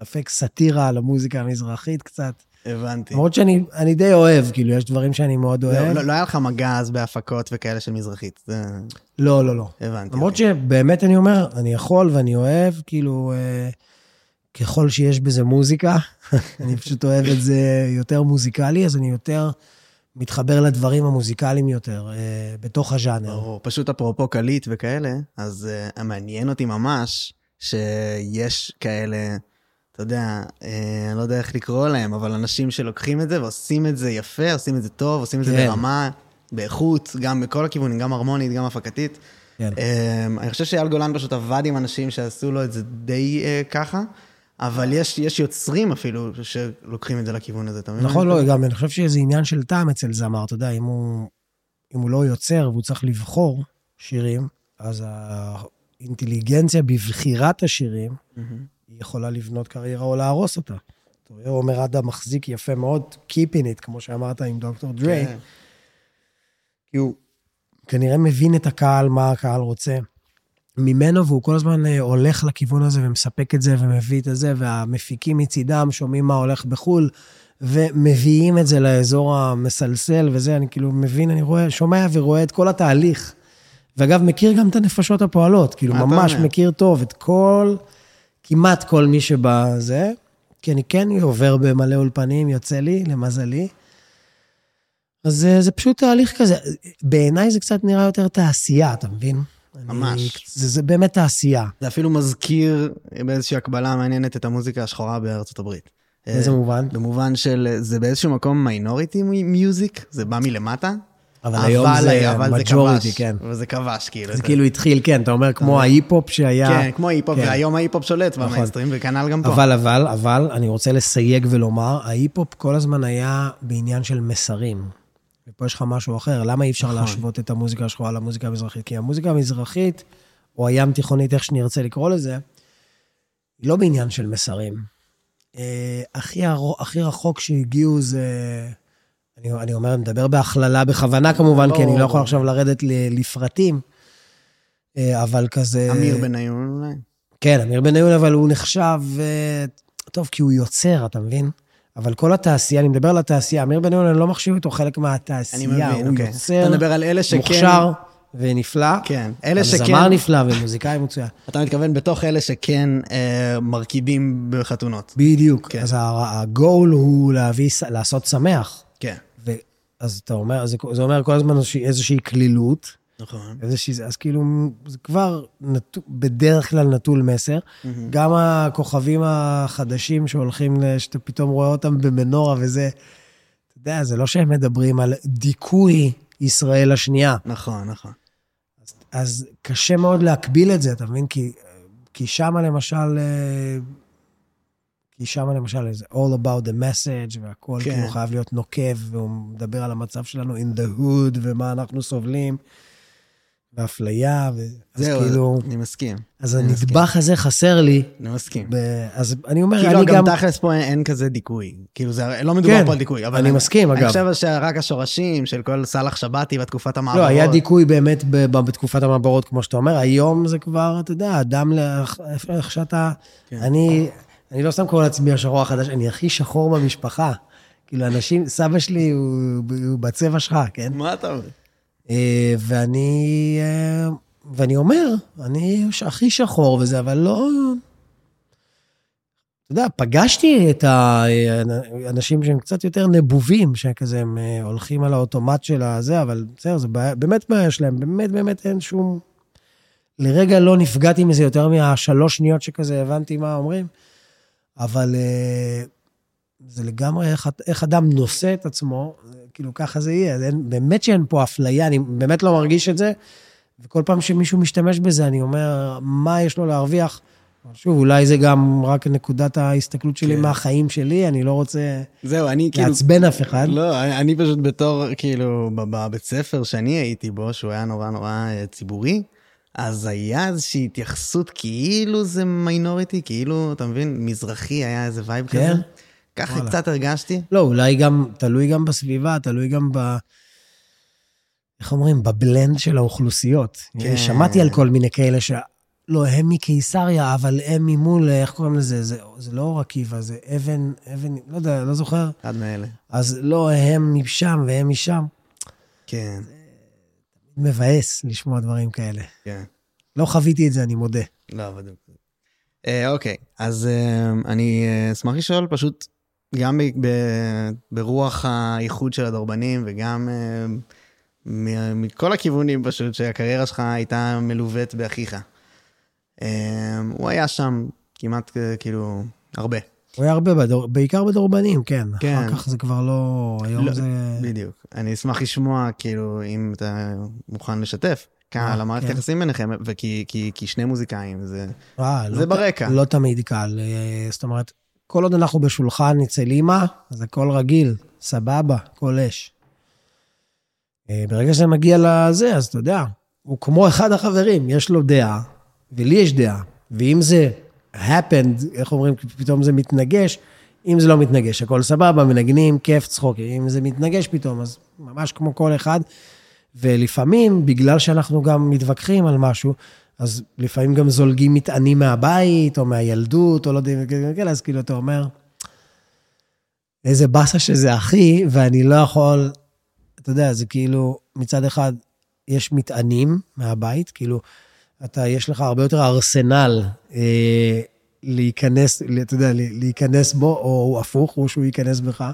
ספק סאטירה על המוזיקה המזרחית קצת. הבנתי. למרות שאני אני די אוהב, כאילו, יש דברים שאני מאוד לא, אוהב. לא, לא היה לך מגע אז בהפקות וכאלה של מזרחית, זה... לא, לא, לא. הבנתי. למרות אוקיי. שבאמת אני אומר, אני יכול ואני אוהב, כאילו, אה, ככל שיש בזה מוזיקה, *laughs* אני פשוט אוהב את זה יותר מוזיקלי, אז אני יותר מתחבר לדברים המוזיקליים יותר, אה, בתוך הז'אנר. ברור. פשוט אפרופו קליט וכאלה, אז uh, מעניין אותי ממש שיש כאלה, אתה יודע, uh, אני לא יודע איך לקרוא להם, אבל אנשים שלוקחים את זה ועושים את זה יפה, עושים את זה טוב, עושים את זה כן. ברמה, באיכות, גם בכל הכיוונים, גם הרמונית, גם הפקתית. כן. Um, אני חושב שאייל גולן פשוט עבד עם אנשים שעשו לו את זה די uh, ככה, אבל יש, יש יוצרים אפילו שלוקחים את זה לכיוון הזה, אתה מבין? נכון, לא, גם אני חושב שזה עניין של טעם אצל זמר, אתה יודע, אם הוא, אם הוא לא יוצר והוא צריך לבחור שירים, אז האינטליגנציה בבחירת השירים, מהמם. היא יכולה לבנות קריירה או להרוס אותה. אתה רואה, עומר אדם מחזיק יפה מאוד, Keeping it, כמו שאמרת עם דוקטור דריי, כן. כי הוא כנראה מבין את הקהל, מה הקהל רוצה. ממנו, והוא כל הזמן אה, הולך לכיוון הזה ומספק את זה ומביא את זה, והמפיקים מצידם שומעים מה הולך בחו"ל, ומביאים את זה לאזור המסלסל וזה, אני כאילו מבין, אני רואה, שומע ורואה את כל התהליך. ואגב, מכיר גם את הנפשות הפועלות, כאילו, ממש אומר? מכיר טוב את כל, כמעט כל מי שבזה, כי אני כן עובר במלא אולפנים, יוצא לי, למזלי. אז זה, זה פשוט תהליך כזה. בעיניי זה קצת נראה יותר תעשייה, אתה מבין? ממש. זה, זה באמת תעשייה. זה אפילו מזכיר באיזושהי הקבלה מעניינת את המוזיקה השחורה בארצות הברית. באיזה אה, מובן? במובן של, זה באיזשהו מקום minority music, זה בא מלמטה. אבל היום זה אבל כבש, כן. וזה כבש, כאילו. זה כאילו התחיל, כן, אתה אומר, כמו ההיפ-הופ שהיה... כן, כמו היפ-הופ, כן. והיום ההיפ-הופ שולט נכון. במיינסטרים, וכנ"ל גם פה. אבל, אבל, אבל, אני רוצה לסייג ולומר, ההיפ-הופ כל הזמן היה בעניין של מסרים. ופה יש לך משהו אחר, למה אי אפשר נכון. להשוות את המוזיקה השחורה למוזיקה המזרחית? כי המוזיקה המזרחית, או הים תיכונית, איך שנרצה לקרוא לזה, היא לא בעניין של מסרים. אה, הכי, הרו, הכי רחוק שהגיעו זה... אני, אני אומר, אני מדבר בהכללה בכוונה כמובן, כי אני לא ברור. יכול עכשיו לרדת ל- לפרטים, אה, אבל כזה... אמיר בניון אולי. כן, אמיר בניון, אבל הוא נחשב, אה, טוב, כי הוא יוצר, אתה מבין? אבל כל התעשייה, אני מדבר על התעשייה, אמיר בניון, אני לא מחשיב אותו חלק אני מהתעשייה, מבין, הוא אוקיי. יוצר, אתה מדבר על אלה שכן... מוכשר ונפלא. כן, אלה שכן... זמר נפלא ומוזיקאי מצוין. *laughs* אתה מתכוון בתוך אלה שכן אה, מרכיבים בחתונות. בדיוק. כן. אז הגול הוא להביא, לעשות שמח. כן. ו- אז אתה אומר, זה, זה אומר כל הזמן איזושהי קלילות, נכון. איזושהי, אז כאילו, זה כבר נטו, בדרך כלל נטול מסר. גם הכוכבים החדשים שהולכים, שאתה פתאום רואה אותם במנורה וזה, אתה יודע, זה לא שהם מדברים על דיכוי ישראל השנייה. נכון, נכון. אז קשה מאוד להקביל את זה, אתה מבין? כי, כי שמה למשל, אה, כי שמה למשל, זה all about the message, והכל. כן. כאילו חייב להיות נוקב, והוא מדבר על המצב שלנו in the hood, ומה אנחנו סובלים, ואפליה, ו... אז זהו, כאילו, אני מסכים. אז אני מסכים. הנדבך הזה חסר לי, אני מסכים. ב... אז אני אומר, כאילו, אני גם גם... תכלס פה אין- אין כזה דיכוי. כאילו, זה לא מדובר כן, פה על דיכוי. אבל אני מסכים, אני אגב. חושב שרק השורשים של כל סאלח שבתי בתקופת המעברות. לא, היה דיכוי באמת ב- ב- בתקופת המעברות, כמו שאתה אומר, היום זה כבר, אתה יודע, אדם, לאח- איך שאתה... כן. אני, אני לא סתם קורא לעצמי השחור החדש, אני הכי שחור במשפחה. כאילו, אנשים, סבא שלי הוא, הוא בצבע שלך, כן? מה אתה אומר? אה, ואני, אה, ואני אומר, אני הכי שחור וזה, אבל לא... אתה יודע, פגשתי את האנשים שהם קצת יותר נבובים, שכזה הם אה, הולכים על האוטומט של הזה, אבל בסדר, זה בעיה- באמת בעיה שלהם, באמת באמת אין שום... לרגע לא נפגעתי מזה יותר מהשלוש שניות שכזה הבנתי מה אומרים, אבל אה, זה לגמרי איך, איך אדם נושא את עצמו, כאילו ככה זה יהיה. אין, באמת שאין פה אפליה, אני באמת לא מרגיש את זה, וכל פעם שמישהו משתמש בזה, אני אומר, מה יש לו להרוויח? שוב, אולי זה גם רק נקודת ההסתכלות שלי כן. מהחיים שלי, אני לא רוצה זהו, אני כאילו... לעצבן אף אחד. לא, אני- אני פשוט בתור, כאילו, בבית ספר שאני הייתי בו, שהוא היה נורא נורא אה, ציבורי, אז היה איזושהי התייחסות כאילו זה minority, כאילו, אתה מבין, מזרחי היה איזה vibe כן? כזה. ככה וואלה. קצת הרגשתי. לא, אולי גם, תלוי גם בסביבה, תלוי גם ב... איך אומרים? ב blend של האוכלוסיות. כן. שמעתי על כל מיני כאלה ש... לא, הם מקיסריה, אבל הם ממול, איך קוראים לזה? זה, זה לא אור עקיבא, זה אבן, אבן, לא יודע, לא זוכר. אחד מאלה. אז לא, הם משם והם משם. כן, מבאס לשמוע דברים כאלה. כן. לא חוויתי את זה, אני מודה. לא, בדיוק. אה, אוקיי, אז אה, אני אה, אשמח לשאול פשוט, גם ב- ב- ברוח האיחוד של הדרבנים וגם אה, מ- מכל הכיוונים פשוט, שהקריירה שלך הייתה מלוות באחיך. אה, הוא היה שם כמעט אה, כאילו הרבה. הוא היה הרבה, בדור, בעיקר בדורבנים, כן. כן. אחר כך זה כבר לא... היום לא, זה... בדיוק. אני אשמח לשמוע, כאילו, אם אתה מוכן לשתף, על המערכת כן. יחסים ביניכם, וכי כי, כי שני מוזיקאים, זה... אה, זה לא, ברקע. לא תמיד קל. זאת אומרת, כל עוד אנחנו בשולחן אצל אימא, אז הכל רגיל, סבבה, הכל אש. אה, ברגע שזה מגיע לזה, אז אתה יודע, הוא כמו אחד החברים, יש לו דעה, ולי יש דעה. ואם זה happened, איך אומרים, פתאום זה מתנגש, אם זה לא מתנגש, הכל סבבה, מנגנים, כיף, צחוק. אם זה מתנגש פתאום, אז ממש כמו כל אחד. ולפעמים, בגלל שאנחנו גם מתווכחים על משהו, אז לפעמים גם זולגים מטענים מהבית, או מהילדות, או לא יודע, כאלה, אז כאילו, אתה אומר, איזה באסה שזה אחי, ואני לא יכול, אתה יודע, זה כאילו, מצד אחד, יש מטענים מהבית, כאילו, אתה, יש לך הרבה יותר ארסנל אה, להיכנס, אתה יודע, להיכנס בו, או הפוך, או שהוא ייכנס בך.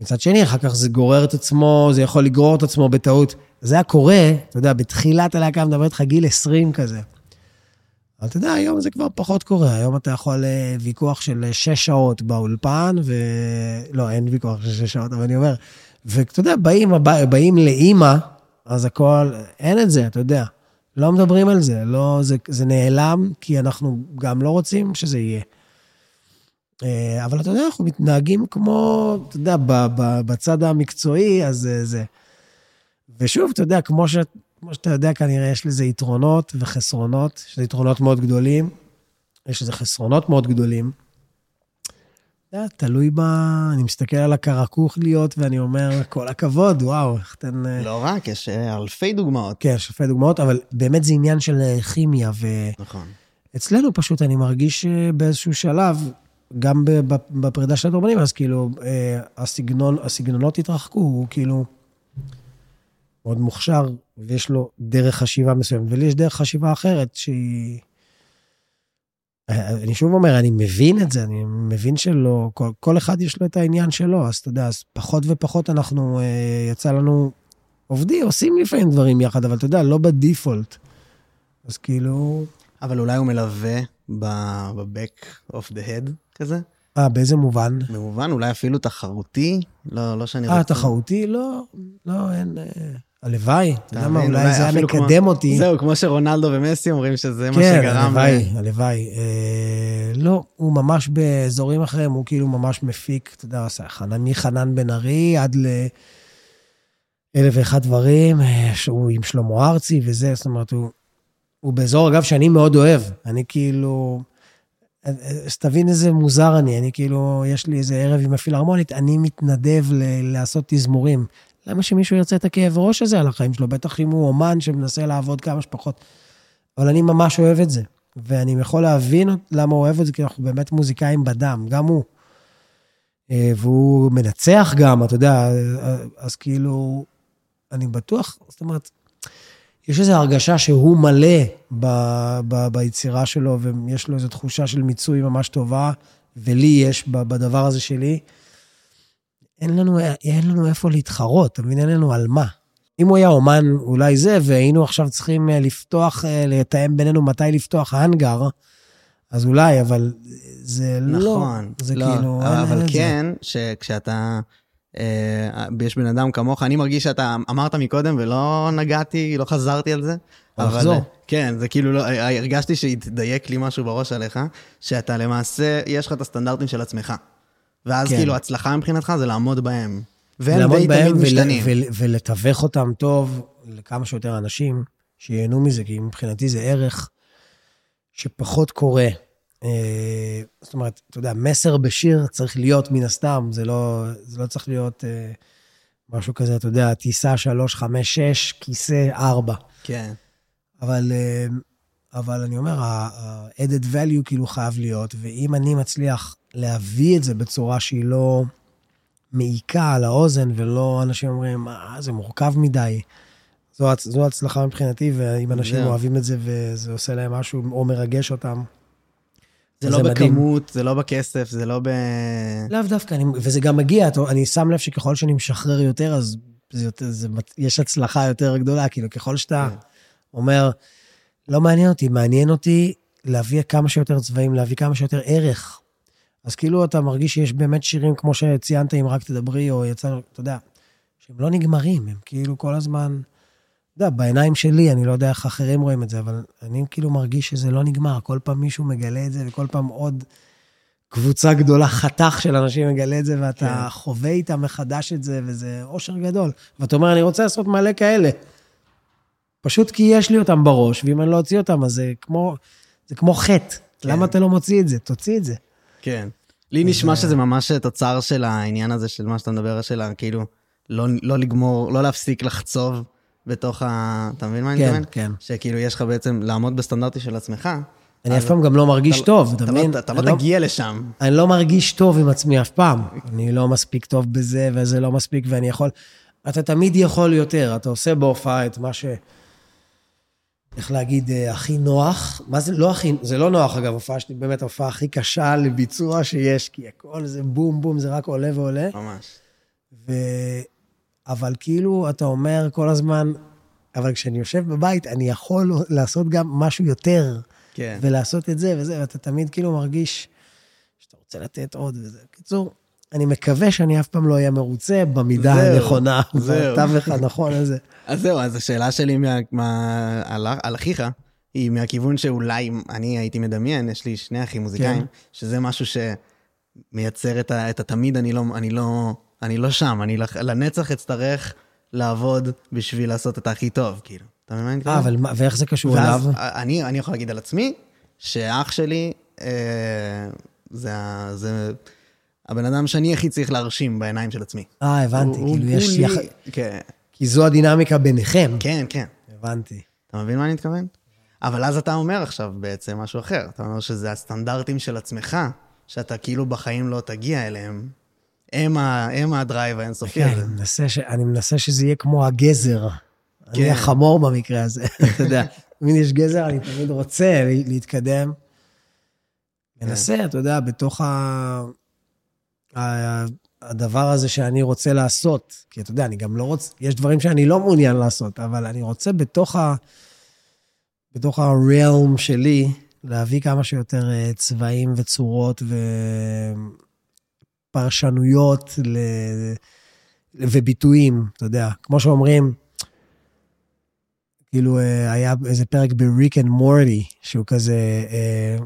מצד שני, אחר כך זה גורר את עצמו, זה יכול לגרור את עצמו בטעות. זה היה קורה, אתה יודע, בתחילת הלהקה מדבר איתך גיל 20 כזה. אבל אתה יודע, היום זה כבר פחות קורה. היום אתה יכול אה, ויכוח של שש שעות באולפן, ו... לא, אין ויכוח של שש שעות, אבל אני אומר, ואתה יודע, באים, באים לאימא, אז הכל, אין את זה, אתה יודע. לא מדברים על זה, לא, זה, זה נעלם, כי אנחנו גם לא רוצים שזה יהיה. אה, אבל אתה יודע, אנחנו מתנהגים כמו, אתה יודע, בצד המקצועי, אז זה. ושוב, אתה יודע, כמו, ש, כמו שאתה יודע, כנראה יש לזה יתרונות וחסרונות, יש לזה יתרונות מאוד גדולים, יש לזה חסרונות מאוד גדולים. אתה יודע, תלוי ב... אני מסתכל על הקרקוכליות ואני אומר, כל הכבוד, וואו, איך אתן... אה, לא רק, יש אה, אלפי דוגמאות. כן, יש אלפי דוגמאות, אבל באמת זה עניין של כימיה. ו... נכון. אצלנו פשוט אני מרגיש באיזשהו שלב, גם בפרידה של הדורבנים, אז כאילו, אה, הסגנון, הסגנונות התרחקו, הוא כאילו מאוד מוכשר, ויש לו דרך חשיבה מסוימת, ולי יש דרך חשיבה אחרת שהיא... אני שוב אומר, אני מבין את זה, אני מבין שלא, כל, כל אחד יש לו את העניין שלו, אז אתה יודע, אז פחות ופחות אנחנו, אה, יצא לנו, עובדים, עושים לפעמים דברים יחד, אבל אתה יודע, לא בדיפולט. אז כאילו... אבל אולי הוא מלווה ב-back of the head כזה? אה, באיזה מובן? במובן אולי אפילו תחרותי? לא, לא שאני רוצה... אה, תחרותי? לא, לא, אין... אה, הלוואי, אתה יודע מה, אולי זה היה מקדם אותי. זהו, כמו שרונלדו ומסי אומרים שזה מה שגרם... כן, הלוואי, הלוואי. אה, לא, הוא ממש באזורים אחרים, הוא כאילו ממש מפיק, אתה יודע, מחנן בן ארי עד ל... אלף ואחד דברים, אה, שהוא עם שלמה ארצי וזה, זאת אומרת, הוא, הוא באזור, אגב, שאני מאוד אוהב. אני כאילו, אז תבין איזה מוזר אני, אני כאילו, יש לי איזה ערב עם הפילהרמונית, אני מתנדב ל- לעשות תזמורים. למה שמישהו ירצה את הכאב ראש הזה על החיים שלו? בטח אם הוא אומן שמנסה לעבוד כמה שפחות. אבל אני ממש אוהב את זה, ואני יכול להבין למה הוא אוהב את זה, כי אנחנו באמת מוזיקאים בדם, גם הוא. אה, והוא מנצח גם, אתה יודע, אז כאילו, אני בטוח, זאת אומרת, יש איזו הרגשה שהוא מלא ב, ב, ביצירה שלו, ויש לו איזו תחושה של מיצוי ממש טובה, ולי יש בדבר הזה שלי. אין לנו, אין לנו איפה להתחרות, אתה מבין? אין לנו על מה. אם הוא היה אומן, אולי זה, והיינו עכשיו צריכים אה, לפתוח, אה, לתאם בינינו מתי לפתוח האנגר, אז אולי, אבל זה נכון, לא. נכון. זה לא, כאילו, אבל, אבל כן. שכשאתה... אה, יש בן אדם כמוך, אני מרגיש שאתה אמרת מקודם ולא נגעתי, לא חזרתי על זה. אבל לחזור. כן, זה כאילו, לא, הרגשתי שהתדייק לי משהו בראש עליך, שאתה למעשה, יש לך את הסטנדרטים של עצמך. ואז כן. כאילו, הצלחה מבחינתך זה לעמוד בהם. והם די תמיד משתנים. ול, ולתווך אותם טוב לכמה שיותר אנשים שייהנו מזה, כי מבחינתי זה ערך שפחות קורה. אה, זאת אומרת, אתה יודע, מסר בשיר צריך להיות מן הסתם, זה לא, זה לא צריך להיות אה, משהו כזה, אתה יודע, טיסה 3, 5, 6, כיסא 4. כן. אבל, אה, אבל אני אומר, ה-added value כאילו חייב להיות, ואם אני מצליח להביא את זה בצורה שהיא לא מעיקה על האוזן, ולא אנשים אומרים, אה, זה מורכב מדי. זו, זו הצלחה מבחינתי, ואם אנשים אוהבים את זה וזה עושה להם משהו או מרגש אותם, זה לא בכמות, זה לא בכסף, זה לא ב... לאו דווקא, אני, וזה גם מגיע, אני שם לב שככל שאני משחרר יותר, אז זה יותר, זה, יש הצלחה יותר גדולה, כאילו, ככל שאתה כן. אומר, לא מעניין אותי, מעניין אותי להביא כמה שיותר צבעים, להביא כמה שיותר ערך. אז כאילו אתה מרגיש שיש באמת שירים, כמו שציינת, אם רק תדברי, או יצא, אתה יודע, שהם לא נגמרים, הם כאילו כל הזמן... יודע, בעיניים שלי, אני לא יודע איך אחרים רואים את זה, אבל אני כאילו מרגיש שזה לא נגמר. כל פעם מישהו מגלה את זה, וכל פעם עוד קבוצה גדולה, חתך של אנשים מגלה את זה, ואתה כן. חווה איתם מחדש את זה, וזה אושר גדול. ואתה אומר, אני רוצה לעשות מלא כאלה. פשוט כי יש לי אותם בראש, ואם אני לא אוציא אותם, אז זה כמו, זה כמו חטא. כן. למה אתה לא מוציא את זה? תוציא את זה. כן. לי נשמע שזה ממש תוצר של העניין הזה, של מה שאתה מדבר, של כאילו, לא, לא לגמור, לא להפסיק לחצוב. בתוך ה... אתה מבין מה אני כן, מתכוון? כן. שכאילו יש לך בעצם לעמוד בסטנדרטי של עצמך. אני אף פעם גם לא מרגיש אתה- טוב, אתה אתה מבין? לא- אתה אני לא תגיע לשם. אני לא מרגיש טוב עם עצמי אף פעם. אני לא מספיק טוב בזה, וזה לא מספיק, ואני יכול... אתה תמיד יכול יותר, אתה עושה בהופעה את מה ש... איך להגיד, אה, הכי נוח. מה זה לא הכי... זה לא נוח, אגב, הופעה שלי באמת ההופעה הכי קשה לביצוע שיש, כי הכל זה בום בום, זה רק עולה ועולה. ממש. אבל כאילו, אתה אומר כל הזמן, אבל כשאני יושב בבית, אני יכול לעשות גם משהו יותר. כן. ולעשות את זה וזה, ואתה תמיד כאילו מרגיש שאתה רוצה לתת עוד וזה. בקיצור, אני מקווה שאני אף פעם לא אהיה מרוצה במידה זהו, הנכונה. בתווך הנכון הזה. אז זהו, אז השאלה שלי מה, מה, על, על אחיך, היא מהכיוון שאולי אני הייתי מדמיין, יש לי שני אחים מוזיקאים, כן. שזה משהו שמייצר את, ה, את התמיד, אני לא, אני לא, אני לא שם, אני לנצח אצטרך לעבוד בשביל לעשות את הכי טוב, כאילו. אתה מבין? אה, אבל מה, ואיך זה קשור אליו? אני, אני יכול להגיד על עצמי, שאח שלי, אה, זה, זה הבן אדם שאני הכי צריך להרשים בעיניים של עצמי. אה, הבנתי, הוא- כאילו הוא יש לי- יח... כן, כי זו הדינמיקה ביניכם. כן, כן. הבנתי. אתה מבין מה אני מתכוון? אבל אז אתה אומר עכשיו בעצם משהו אחר. אתה אומר שזה הסטנדרטים של עצמך, שאתה כאילו בחיים לא תגיע אליהם. הם, ה, הם הדרייב האינסופי כן, הזה. ש... אני מנסה שזה יהיה כמו הגזר. כן. אני החמור במקרה הזה, *laughs* אתה יודע. *laughs* תמיד יש גזר, אני תמיד רוצה לה- להתקדם. מנסה, אתה יודע, בתוך ה... ה- הדבר הזה שאני רוצה לעשות. כי אתה יודע, אני גם לא רוצה, יש דברים שאני לא מעוניין לעשות, אבל אני רוצה בתוך ה... בתוך ה-realm שלי, להביא כמה שיותר אה, צבעים וצורות ופרשנויות ל... וביטויים, אתה יודע. כמו שאומרים, כאילו, אה, היה איזה פרק בריק אנד מורטי, שהוא כזה, אה,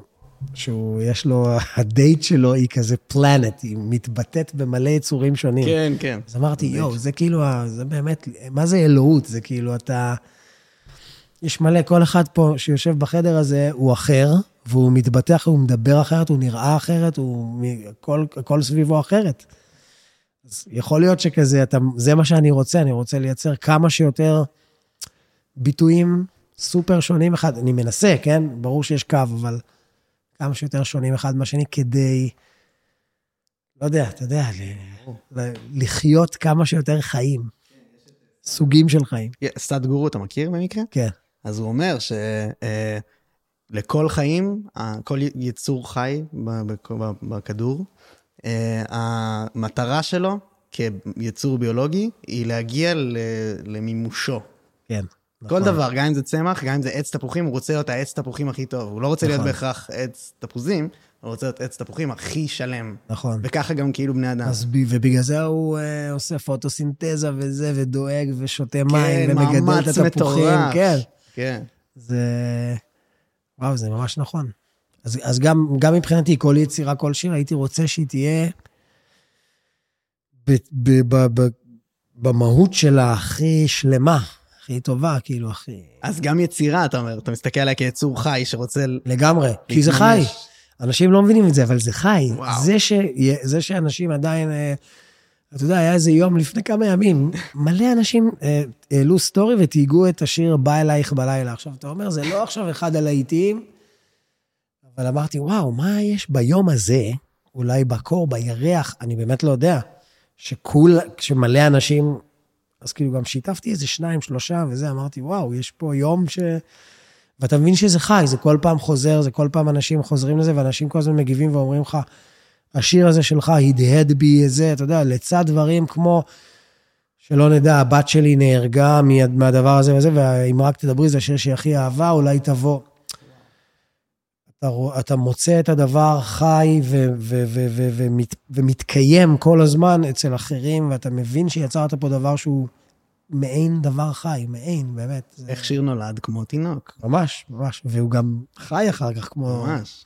שהוא, יש לו, הדייט שלו היא כזה פלנט, היא מתבטאת במלא יצורים שונים. כן, כן. אז אמרתי, יואו, זה כאילו, זה באמת, מה זה אלוהות? זה כאילו, אתה... יש מלא, כל אחד פה שיושב בחדר הזה הוא אחר, והוא מתבטא אחרת, הוא מדבר אחרת, הוא נראה אחרת, הוא... הכל, הכל סביבו אחרת. אז יכול להיות שכזה, אתה, זה מה שאני רוצה, אני רוצה לייצר כמה שיותר ביטויים סופר שונים אחד. אני מנסה, כן? ברור שיש קו, אבל כמה שיותר שונים אחד מהשני כדי, לא יודע, אתה יודע, ל- ל- לחיות כמה שיותר חיים. סוגים של חיים. סטאט גורו, אתה מכיר במקרה? כן. אז הוא אומר שלכל חיים, כל יצור חי בכדור, אה, המטרה שלו כיצור ביולוגי היא להגיע למימושו. כן. כל נכון. דבר, גם אם זה צמח, גם אם זה עץ תפוחים, הוא רוצה להיות העץ תפוחים הכי טוב. הוא לא רוצה להיות נכון. בהכרח עץ תפוזים, הוא רוצה להיות עץ תפוחים הכי שלם. נכון. וככה גם כאילו בני אדם. אז ב- ובגלל זה הוא אה, עושה פוטוסינתזה וזה, ודואג, ושותה מים, כן, ומגדל מאמץ את התפוחים. מטורף. כן. כן. זה... וואו, זה ממש נכון. אז, אז גם, גם מבחינתי, כל יצירה, כל שיר, הייתי רוצה שהיא תהיה ב, ב, ב, ב, במהות שלה הכי שלמה, הכי טובה, כאילו, הכי... אז גם יצירה, אתה אומר, אתה מסתכל עליה כיצור חי שרוצה לגמרי, כי זה חי. אנשים לא מבינים את זה, אבל זה חי. וואו. זה, ש... זה שאנשים עדיין... אתה יודע, היה איזה יום לפני כמה ימים, מלא אנשים אה, העלו סטורי ותהיגו את השיר "בא אלייך בלילה". עכשיו, אתה אומר, זה לא עכשיו אחד הלהיטים, אבל אמרתי, וואו, מה יש ביום הזה, אולי בקור, בירח, אני באמת לא יודע, שכול, שמלא אנשים, אז כאילו גם שיתפתי איזה שניים, שלושה וזה, אמרתי, וואו, יש פה יום ש... ואתה מבין שזה חי, זה כל פעם חוזר, זה כל פעם אנשים חוזרים לזה, ואנשים כל הזמן מגיבים ואומרים לך, השיר הזה שלך הדהד בי איזה, אתה יודע, לצד דברים כמו, שלא נדע, הבת שלי נהרגה מה- מהדבר הזה וזה, ואם רק תדברי, זה השיר שהיא הכי אהבה, אולי תבוא. אתה, אתה מוצא את הדבר חי ו- ו- ו- ו- ומת, ומתקיים כל הזמן אצל אחרים, ואתה מבין שיצרת פה דבר שהוא מעין דבר חי, מעין, באמת. זה- איך שיר נולד כמו תינוק. ממש, ממש, והוא גם חי אחר כך כמו... ממש.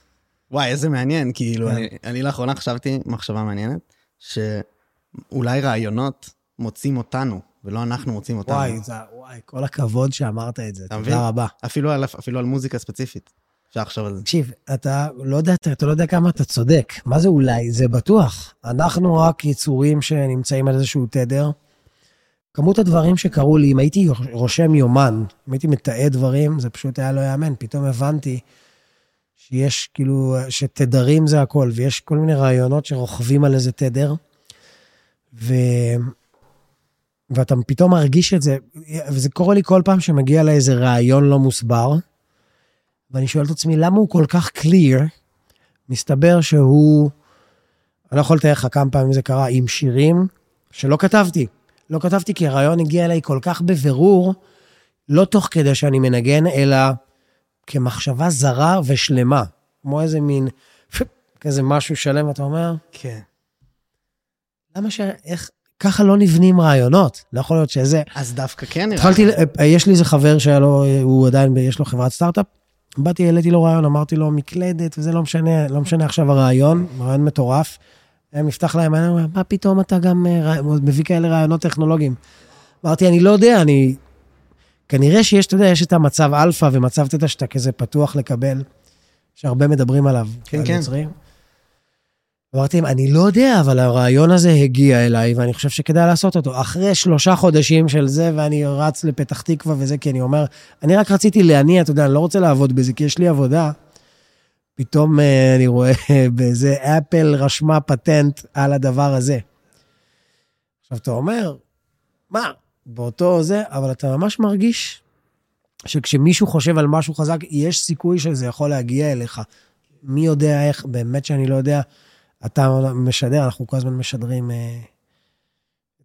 וואי, איזה מעניין, כאילו. אני, אני לאחרונה חשבתי מחשבה מעניינת, שאולי רעיונות מוצאים אותנו, ולא אנחנו מוצאים אותנו. וואי, זה, וואי, כל הכבוד שאמרת את זה, אתה? תודה רבה. אפילו על, אפילו על מוזיקה ספציפית. אפשר לחשוב על זה. תקשיב, אתה לא יודע, אתה לא יודע כמה אתה צודק. מה זה אולי? זה בטוח. אנחנו רק יצורים שנמצאים על איזשהו תדר. כמות הדברים שקרו לי, אם הייתי רושם יומן, אם הייתי מתעד דברים, זה פשוט היה לא יאמן. פתאום הבנתי שיש כאילו, שתדרים זה הכל, ויש כל מיני רעיונות שרוכבים על איזה תדר, ו... ואתה פתאום מרגיש את זה, וזה קורה לי כל פעם שמגיע לאיזה רעיון לא מוסבר, ואני שואל את עצמי, למה הוא כל כך clear? מסתבר שהוא, אני לא יכול לתאר לך כמה פעמים זה קרה, עם שירים שלא כתבתי. לא כתבתי כי הרעיון הגיע אליי כל כך בבירור, לא תוך כדי שאני מנגן, אלא כמחשבה זרה ושלמה. כמו איזה מין, כזה משהו שלם, אתה אומר, כן. למה ש... איך... ככה לא נבנים רעיונות. לא יכול להיות שזה... אז דווקא כן. התחלתי, יש לי איזה חבר שהיה לו, הוא עדיין, יש לו חברת סטארט-אפ. באתי, העליתי לו רעיון, אמרתי לו, מקלדת, וזה לא משנה, לא משנה עכשיו הרעיון, רעיון מטורף. היה נפתח להם, אני אומר, מה פתאום אתה גם אה, מביא כאלה רעיונות טכנולוגיים? אמרתי, אני לא יודע, אני... כנראה שיש, אתה יודע, יש את המצב אלפא ומצב תטא שאתה כזה פתוח לקבל, שהרבה מדברים עליו. כן, כן. יוצרים. אמרתי להם, אני לא יודע, אבל הרעיון הזה הגיע אליי, ואני חושב שכדאי לעשות אותו. אחרי שלושה חודשים של זה, ואני רץ לפתח תקווה וזה, כי אני אומר, אני רק רציתי להניע, אתה יודע, אני לא רוצה לעבוד בזה, כי יש לי עבודה. פתאום אה, אני רואה *laughs* באיזה אפל רשמה פטנט על הדבר הזה. עכשיו, אתה אומר, מה, באותו זה, אבל אתה ממש מרגיש שכשמישהו חושב על משהו חזק, יש סיכוי שזה יכול להגיע אליך. מי יודע איך, באמת שאני לא יודע. אתה משדר, אנחנו כל הזמן משדרים, אה,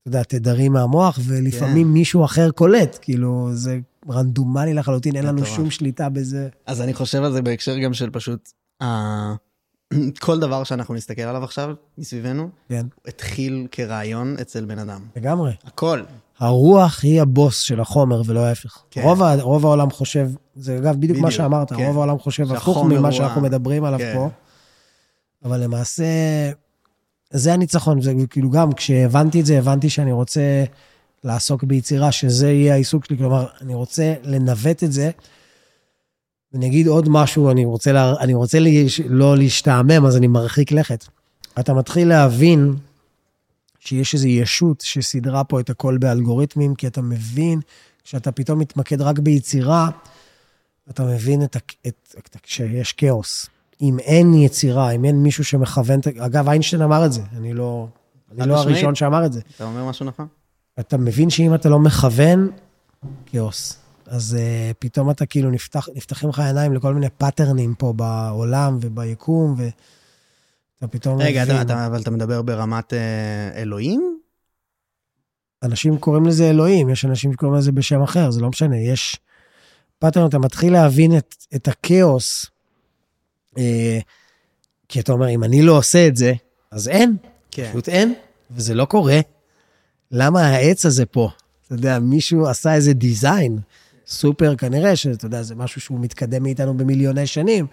אתה יודע, תדרים מהמוח, ולפעמים כן. מישהו אחר קולט, כאילו, זה רנדומלי לחלוטין, אין לנו שום שליטה בזה. אז אני חושב על זה בהקשר גם של פשוט, uh, *clears throat* כל דבר שאנחנו נסתכל עליו עכשיו, מסביבנו, כן. התחיל כרעיון אצל בן אדם. לגמרי. הכל. הרוח היא הבוס של החומר ולא ההפך. כן. רוב, רוב העולם חושב, זה אגב בדיוק, בדיוק מה שאמרת, כן. רוב העולם חושב הפוך ממה שאנחנו מדברים עליו כן. פה. אבל למעשה, זה הניצחון. זה כאילו גם, כשהבנתי את זה, הבנתי שאני רוצה לעסוק ביצירה, שזה יהיה העיסוק שלי. כלומר, אני רוצה לנווט את זה. ואני אגיד עוד משהו, אני רוצה, לה, אני רוצה לי, לא להשתעמם, אז אני מרחיק לכת. אתה מתחיל להבין שיש איזו ישות שסידרה פה את הכל באלגוריתמים, כי אתה מבין, כשאתה פתאום מתמקד רק ביצירה, אתה מבין את, את, את, שיש כאוס. אם אין יצירה, אם אין מישהו שמכוון, אגב, איינשטיין אמר את זה, אני לא, אני לא הראשון שאמר את זה. אתה אומר משהו נכון. אתה מבין שאם אתה לא מכוון, כאוס. אז אה, פתאום אתה כאילו נפתח, נפתחים לך העיניים לכל מיני patternים פה בעולם וביקום, ואתה פתאום רגע. רגע, אתה, אבל אתה מדבר ברמת אה, אלוהים? אנשים קוראים לזה אלוהים, יש אנשים שקוראים לזה בשם אחר, זה לא משנה. יש pattern, אתה מתחיל להבין את, את הכאוס אה, כי אתה אומר, אם אני לא עושה את זה, אז אין. כן. פשוט אין, וזה לא קורה. למה העץ הזה פה? אתה יודע, מישהו עשה איזה design סופר, כנראה שאתה יודע, זה משהו שהוא מתקדם מאיתנו במיליוני שנים.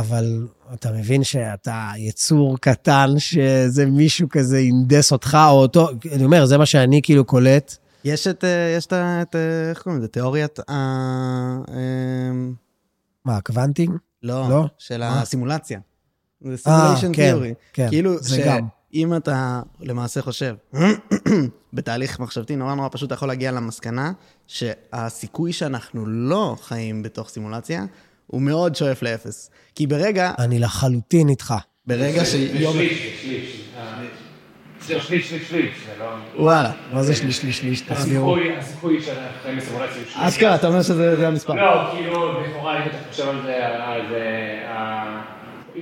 אבל אתה מבין שאתה יצור קטן, שזה מישהו כזה הנדס אותך או אותו, אני אומר, זה מה שאני כאילו קולט. יש את, אה, יש את, איך קוראים לזה? תיאוריית ה... מה, הקוונטים? לא, לא? של מה? הסימולציה. זה simulation theory. כן, כן, כאילו זה גם. אם אתה למעשה חושב, *clears throat* בתהליך מחשבתי נורא נורא פשוט, אתה יכול להגיע למסקנה שהסיכוי שאנחנו לא חיים בתוך סימולציה, הוא מאוד שואף לאפס. כי ברגע... אני לחלוטין איתך. ברגע שיום... שליש, שליש. זה שליש, שליש, שליש, זה לא... וואלה. מה זה שליש, שליש, שליש? הסיכוי שאנחנו חיים בסימולציה הוא שליש. אשכרה, אתה אומר שזה המספר. לא, כאילו, לכאורה, אם אתה חושב על זה, אז...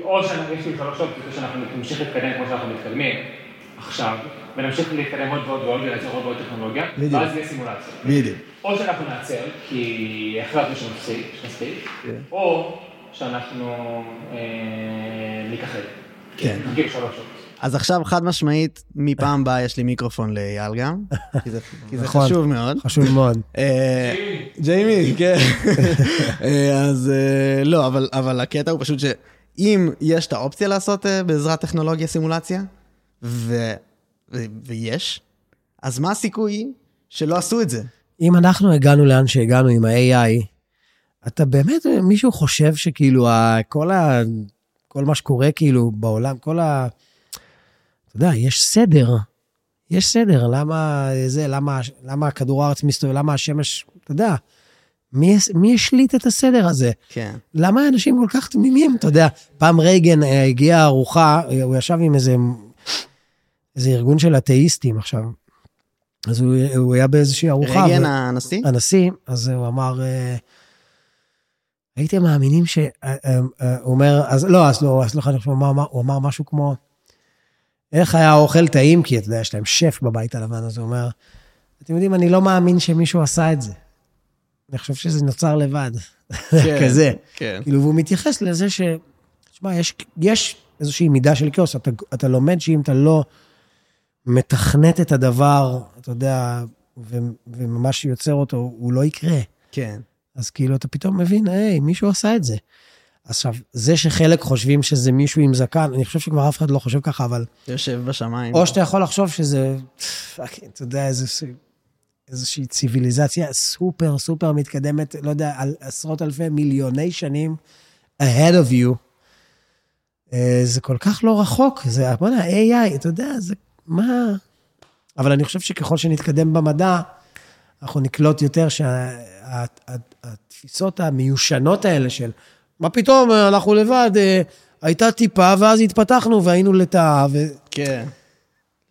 או שיש לי שלוש אופציות, שאנחנו נמשיך להתקדם כמו שאנחנו מתקדמים עכשיו, ונמשיך להתקדם עוד ועוד ועוד ולייצר עוד ועוד טכנולוגיה, ואז יהיה סימולציה. בדיוק. או שאנחנו נעצר, כי החלטנו שמספיק, או שאנחנו ניכחד. כן. כאילו שלוש אופציות. אז עכשיו חד משמעית, מפעם הבאה יש לי מיקרופון לאייל גם, כי זה, כי זה נכון, חשוב מאוד. חשוב מאוד. אה, ג'יימי, כן. *laughs* אה, אז אה, לא, אבל, אבל הקטע הוא פשוט שאם יש את האופציה לעשות בעזרת טכנולוגיה סימולציה, ו, ו, ויש, אז מה הסיכוי שלא עשו את זה? אם אנחנו הגענו לאן שהגענו עם ה-AI, אתה באמת, מישהו חושב שכאילו כל, ה, כל מה שקורה כאילו בעולם, כל ה... אתה יודע, יש סדר. יש סדר, למה זה, למה, למה כדור הארץ מסתובב, למה השמש, אתה יודע, מי, מי השליט את הסדר הזה? כן. למה אנשים כל כך תמימים? אתה יודע, פעם רייגן אה, הגיעה ארוחה, הוא ישב עם איזה, איזה ארגון של אתאיסטים עכשיו. אז הוא, הוא היה באיזושהי ארוחה. רייגן ו... הנשיא? הנשיא, אז הוא אמר, אה, הייתם מאמינים ש... אה, הוא אומר, אז לא, אז לא, סליחה, אני חושב, הוא אמר, הוא אמר משהו כמו, איך היה האוכל טעים? כי אתה יודע, יש להם שף בבית הלבן, אז הוא אומר, אתם יודעים, אני לא מאמין שמישהו עשה את זה. אני חושב שזה נוצר לבד. *laughs* כן, כזה. כן. כאילו, והוא מתייחס לזה ש... תשמע, יש, יש איזושהי מידה של כאוס. אתה, אתה לומד שאם אתה לא מתכנת את הדבר, אתה יודע, ו, וממש יוצר אותו, הוא לא יקרה. כן. אז כאילו, אתה פתאום מבין, היי, מישהו עשה את זה. עכשיו, זה שחלק חושבים שזה מישהו עם זקן, אני חושב שכבר אף אחד לא חושב ככה, אבל... יושב בשמיים. או שאתה יכול לחשוב שזה, אתה יודע, איזה, איזושהי ציוויליזציה סופר סופר מתקדמת, לא יודע, על עשרות אלפי מיליוני שנים ahead of you. אה, זה כל כך לא רחוק, זה, בוא'נה, AI, אתה יודע, זה, מה... אבל אני חושב שככל שנתקדם במדע, אנחנו נקלוט יותר שהתפיסות המיושנות האלה של, מה פתאום, אנחנו לבד, אה, הייתה טיפה, ואז התפתחנו והיינו לטאה, ו... כן.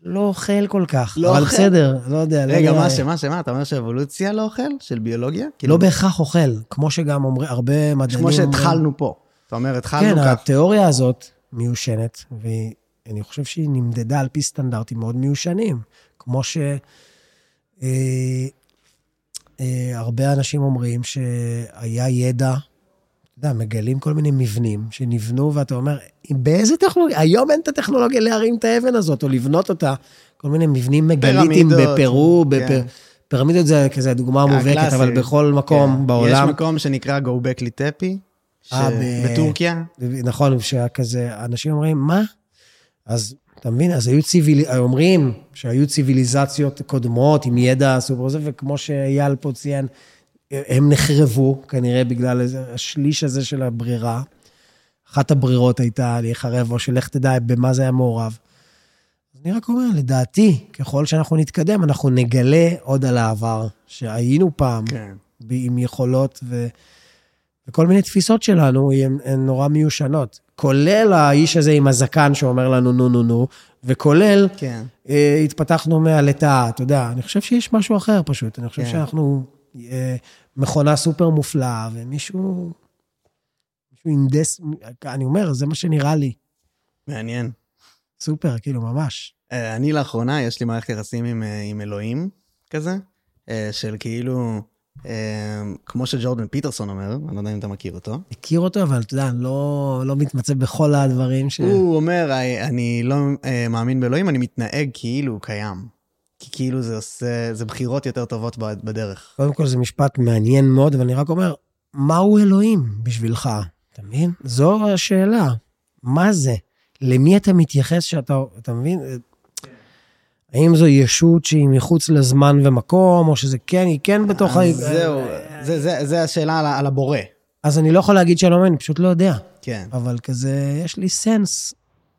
לא אוכל כל כך, לא אבל אוכל. בסדר, לא יודע. לא רגע, יודע. מה, שמה, שמה? אתה אומר שאבולוציה לא אוכל? של ביולוגיה? לא כאילו, בהכרח אוכל, כמו שגם אומר, הרבה מדענים... כמו שהתחלנו פה. אתה אומר, התחלנו כן, כך. התיאוריה הזאת מיושנת, ואני חושב שהיא נמדדה על פי סטנדרטים מאוד מיושנים. כמו ש... אה, אה, הרבה אנשים אומרים שהיה ידע, אתה יודע, מגלים כל מיני מבנים שנבנו, ואתה אומר, באיזה טכנולוגיה? היום אין את הטכנולוגיה להרים את האבן הזאת, או לבנות אותה. כל מיני מבנים פירמידות, בפרו, כן. בפ... פירמידות זה כזה דוגמה מובהקת, הקלאסי. אבל בכל מקום כן. בעולם. יש מקום שנקרא Go Back לטפי, אה, ב- בטורקיה. נכון, שהיה כזה, אנשים אומרים, מה? אז אתה מבין? אז היו ציוויל... אומרים שהיו ציוויליזציות קודמות עם ידע סופר זה, וכמו שאייל פה ציין, הם נחרבו, כנראה בגלל השליש הזה של הברירה. אחת הברירות הייתה להיחרב, או שלך תדע במה זה היה מעורב. אני רק אומר, לדעתי, ככל שאנחנו נתקדם, אנחנו נגלה עוד על העבר, שהיינו פעם, כן. עם יכולות ו... וכל מיני תפיסות שלנו הן, הן נורא מיושנות. כולל האיש הזה עם הזקן שאומר לנו נו נו נו, וכולל כן. אה, התפתחנו מהלטאה, אתה יודע, אני חושב שיש משהו אחר פשוט. אני חושב כן. שאנחנו אה, מכונה סופר מופלאה, ומישהו... מישהו הנדס, אני אומר, זה מה שנראה לי. מעניין. סופר, כאילו, ממש. אה, אני לאחרונה, יש לי מערכת יחסים עם, אה, עם אלוהים כזה, אה, של כאילו, כמו שג'ורדן פיטרסון אומר, אני לא יודע אם אתה מכיר אותו. מכיר אותו, אבל אתה יודע, לא, לא מתמצא בכל הדברים ש... הוא אומר, "I- אני לא אה, מאמין באלוהים, אני מתנהג כאילו הוא קיים. כי כאילו זה עושה, זה בחירות יותר טובות בדרך. קודם כל, זה משפט מעניין מאוד, אבל אני רק אומר, מהו אלוהים בשבילך? אתה מבין? זו השאלה. מה זה? למי אתה מתייחס שאתה, אתה מבין? האם זו ישות שהיא מחוץ לזמן ומקום, או שזה כן, היא כן בתוך ה... זהו, זה, זה, זה השאלה על, על הבורא. אז אני לא יכול להגיד שאני לא מאמין, אני פשוט לא יודע. כן. אבל כזה, יש לי סנס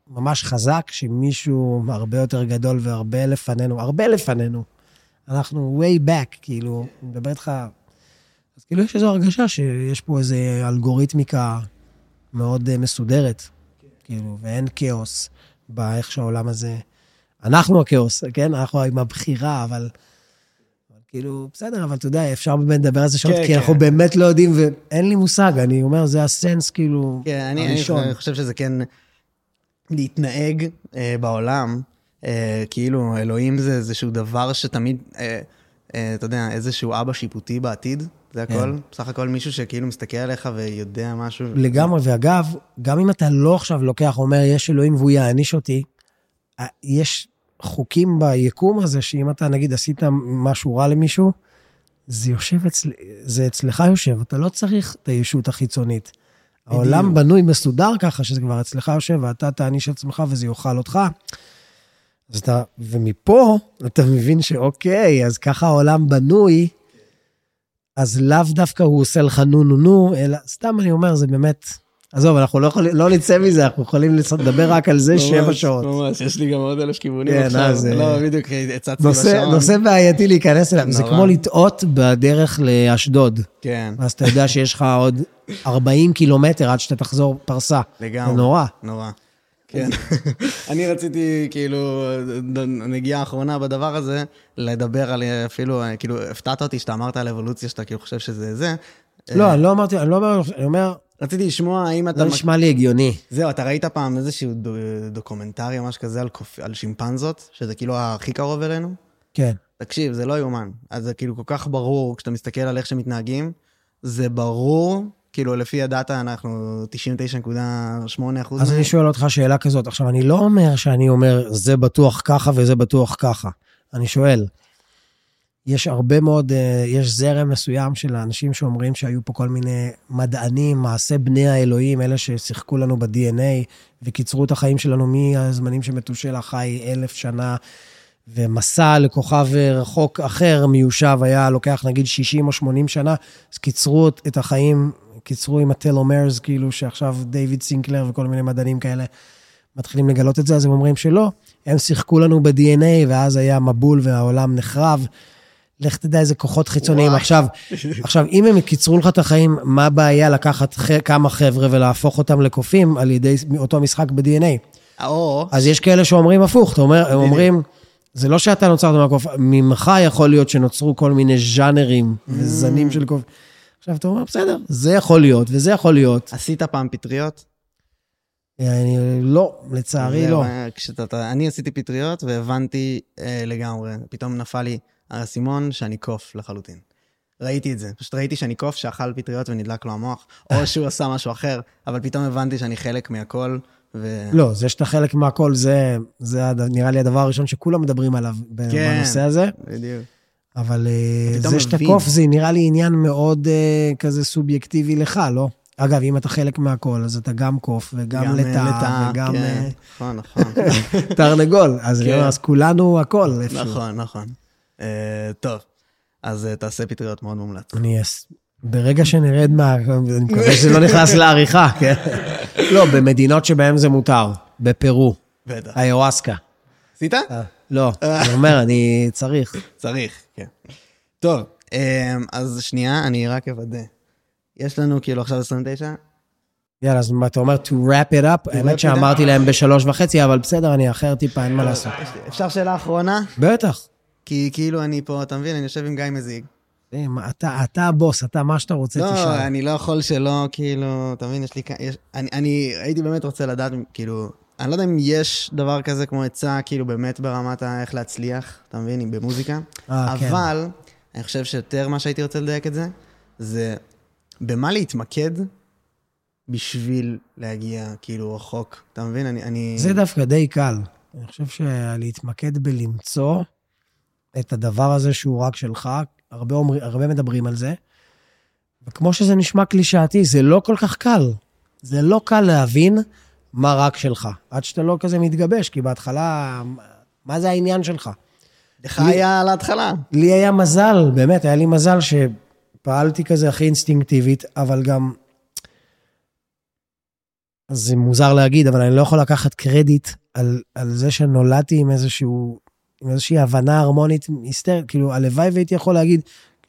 ממש חזק שמישהו הרבה יותר גדול והרבה לפנינו, הרבה לפנינו. אנחנו way back, כאילו, אני מדבר איתך... אז כאילו יש איזו הרגשה שיש פה איזו אלגוריתמיקה מאוד אה, מסודרת, כאילו, ואין כאוס באיך שהעולם הזה... אנחנו הכאוס, כן? אנחנו עם הבחירה, אבל... כאילו, בסדר, אבל אתה יודע, אפשר באמת לדבר על זה שעות, כן, כי כן. אנחנו באמת לא יודעים, ואין לי מושג, אני אומר, זה הסנס, כאילו, כן, אני, הראשון. אני חושב שזה כן להתנהג אה, בעולם, אה, כאילו אלוהים זה איזשהו דבר שתמיד, אה, אה, אתה יודע, איזשהו אבא שיפוטי בעתיד, זה הכל. כן. בסך הכל מישהו שכאילו מסתכל עליך ויודע משהו. לגמרי, ואגב, גם אם אתה לא עכשיו לוקח, אומר, יש אלוהים והוא יעניש אותי, יש חוקים ביקום הזה, שאם אתה, נגיד, עשית משהו רע למישהו, זה יושב אצל... זה אצלך יושב, אתה לא צריך את הישות החיצונית. העולם בנוי מסודר ככה, שזה כבר אצלך יושב, ואתה תעניש עצמך וזה יאכל אותך. אז אתה, ומפה אתה מבין שאוקיי, אז ככה העולם בנוי, אז לאו דווקא הוא עושה לך נו נו נו, אלא סתם אני אומר, זה באמת, עזוב, אנחנו לא יכולים, לא נצא מזה, אנחנו יכולים לדבר רק על זה שבע שעות. ממש, יש לי גם עוד אלף כיוונים כן, עכשיו. אז, אה, לא, בדיוק, הצצתי בשעון. נושא בעייתי להיכנס אליו, זה. כמו לטעות בדרך לאשדוד. כן, אז אתה יודע שיש לך עוד 40 קילומטר עד שאתה תחזור פרסה. לגמרי. זה נורא. נורא. כן. *laughs* אני רציתי, כאילו, נגיעה אחרונה בדבר הזה, לדבר על אפילו, כאילו, הפתעת אותי שאתה אמרת על אבולוציה, שאתה כאילו חושב שזה זה. לא, אני לא אמרתי, אני לא אומר, אני אומר, רציתי לשמוע האם אתה... זה נשמע לי הגיוני. זהו, אתה ראית פעם איזשהו דו- documentary או משהו כזה על, שימפנזות, שזה כאילו הכי קרוב אלינו? כן. תקשיב, זה לא יאומן. אז זה כאילו כל כך ברור, כשאתה מסתכל על איך שמתנהגים, זה ברור, כאילו לפי ה data אנחנו 99.8 אחוז. אז אני שואל אותך שאלה כזאת. עכשיו, אני לא אומר שאני אומר, זה בטוח ככה וזה בטוח ככה. אני שואל, יש הרבה מאוד, אה, יש זרם מסוים של האנשים שאומרים שהיו פה כל מיני מדענים, מעשה בני האלוהים, אלה ששיחקו לנו ב-DNA וקיצרו את החיים שלנו מהזמנים שמתושלח חי אלף שנה, ומסע לכוכב רחוק אחר, מיושב, היה לוקח נגיד 60 או 80 שנה, אז קיצרו את החיים, קיצרו עם הטלומרס, כאילו שעכשיו דיוויד סינקלר וכל מיני מדענים כאלה מתחילים לגלות את זה, אז הם אומרים שלא, הם שיחקו לנו ב-DNA, ואז היה מבול והעולם נחרב. לך תדע איזה כוחות חיצוניים. וואי. עכשיו, *laughs* עכשיו, אם הם קיצרו לך את החיים, מה הבעיה לקחת ח... כמה חבר'ה ולהפוך אותם לקופים על ידי אותו משחק ב-DNA? או, אז יש כאלה שאומרים הפוך, אתה אומר, הם אומרים, זה לא שאתה נוצרת מהקוף, ממך יכול להיות שנוצרו כל מיני ז'אנרים וזנים של קוף. עכשיו, אתה אומר, בסדר, זה יכול להיות וזה יכול להיות. עשית פעם פטריות? אני, לא, לצערי לא. אה, כשאתה, אתה- אני עשיתי פטריות והבנתי אה, לגמרי, פתאום נפל לי האסימון שאני קוף לחלוטין. ראיתי את זה, פשוט ראיתי שאני קוף שאכל פטריות ונדלק לו המוח, או *laughs* שהוא עשה משהו אחר, אבל פתאום הבנתי שאני חלק מהכל, ו... לא, זה שאתה חלק מהכל, זה, זה נראה לי הדבר הראשון שכולם מדברים עליו כן. בנושא הזה. בדיוק. אבל אה, זה שאתה. קוף, זה נראה לי עניין מאוד אה, כזה סובייקטיבי לך, לא? אגב, אם אתה חלק מהכל, אז אתה גם קוף וגם גם, אה, לטאה וגם כן, נכון, נכון. *laughs* תרנגול. אז אני כן. אז כולנו הכל איפשהו. נכון, נכון. אה, טוב, אז אה, תעשה פטריות מאוד מומלץ. אני אס... ברגע שנרד מה... אני מקווה שזה לא נכנס לעריכה, כן? *laughs* לא, במדינות שבהן זה מותר. בפרו, בטח. איוואסקה. עשית? לא, אני אומר, אני צריך. צריך, כן. טוב, אה, אז שנייה, אני רק אוודא. יש לנו כאילו עכשיו 29? יאללה, אז אתה אומר to wrap it up? האמת שאמרתי להם בשלוש וחצי, אבל בסדר, אני אחר טיפה, אין מה לעשות. אפשר שאלה אחרונה? בטח. כי כאילו אני פה, אתה מבין, אני יושב עם גיא מזיג. אה, אתה אתה הבוס, אתה מה שאתה רוצה לא, תשאל. אני לא יכול שלא, כאילו, אתה מבין, יש לי... כ- יש- אני- אני הייתי באמת רוצה לדעת, כאילו, אני לא יודע אם יש דבר כזה כמו עצה, כאילו, באמת ברמת איך להצליח, אתה מבין, אם במוזיקה. אה, כן. אבל, אני חושב שיותר מה שהייתי רוצה לדייק את זה, זה במה להתמקד בשביל להגיע, כאילו, רחוק. אתה מבין? אני... אני... זה דווקא די קל. אני חושב שלהתמקד בלמצוא את הדבר הזה שהוא רק שלך, הרבה, אומר, הרבה מדברים על זה, וכמו שזה נשמע קלישאתי, זה לא כל כך קל. זה לא קל להבין מה רק שלך, עד שאתה לא כזה מתגבש, כי בהתחלה, מה זה העניין שלך? לך היה על ההתחלה. לי היה מזל, באמת, היה לי מזל שפעלתי כזה הכי אינסטינקטיבית, אבל גם... אז זה מוזר להגיד, אבל אני לא יכול לקחת קרדיט על, על זה שנולדתי עם איזשהו, עם איזושהי הבנה הרמונית היסטרית. כאילו, הלוואי והייתי יכול להגיד,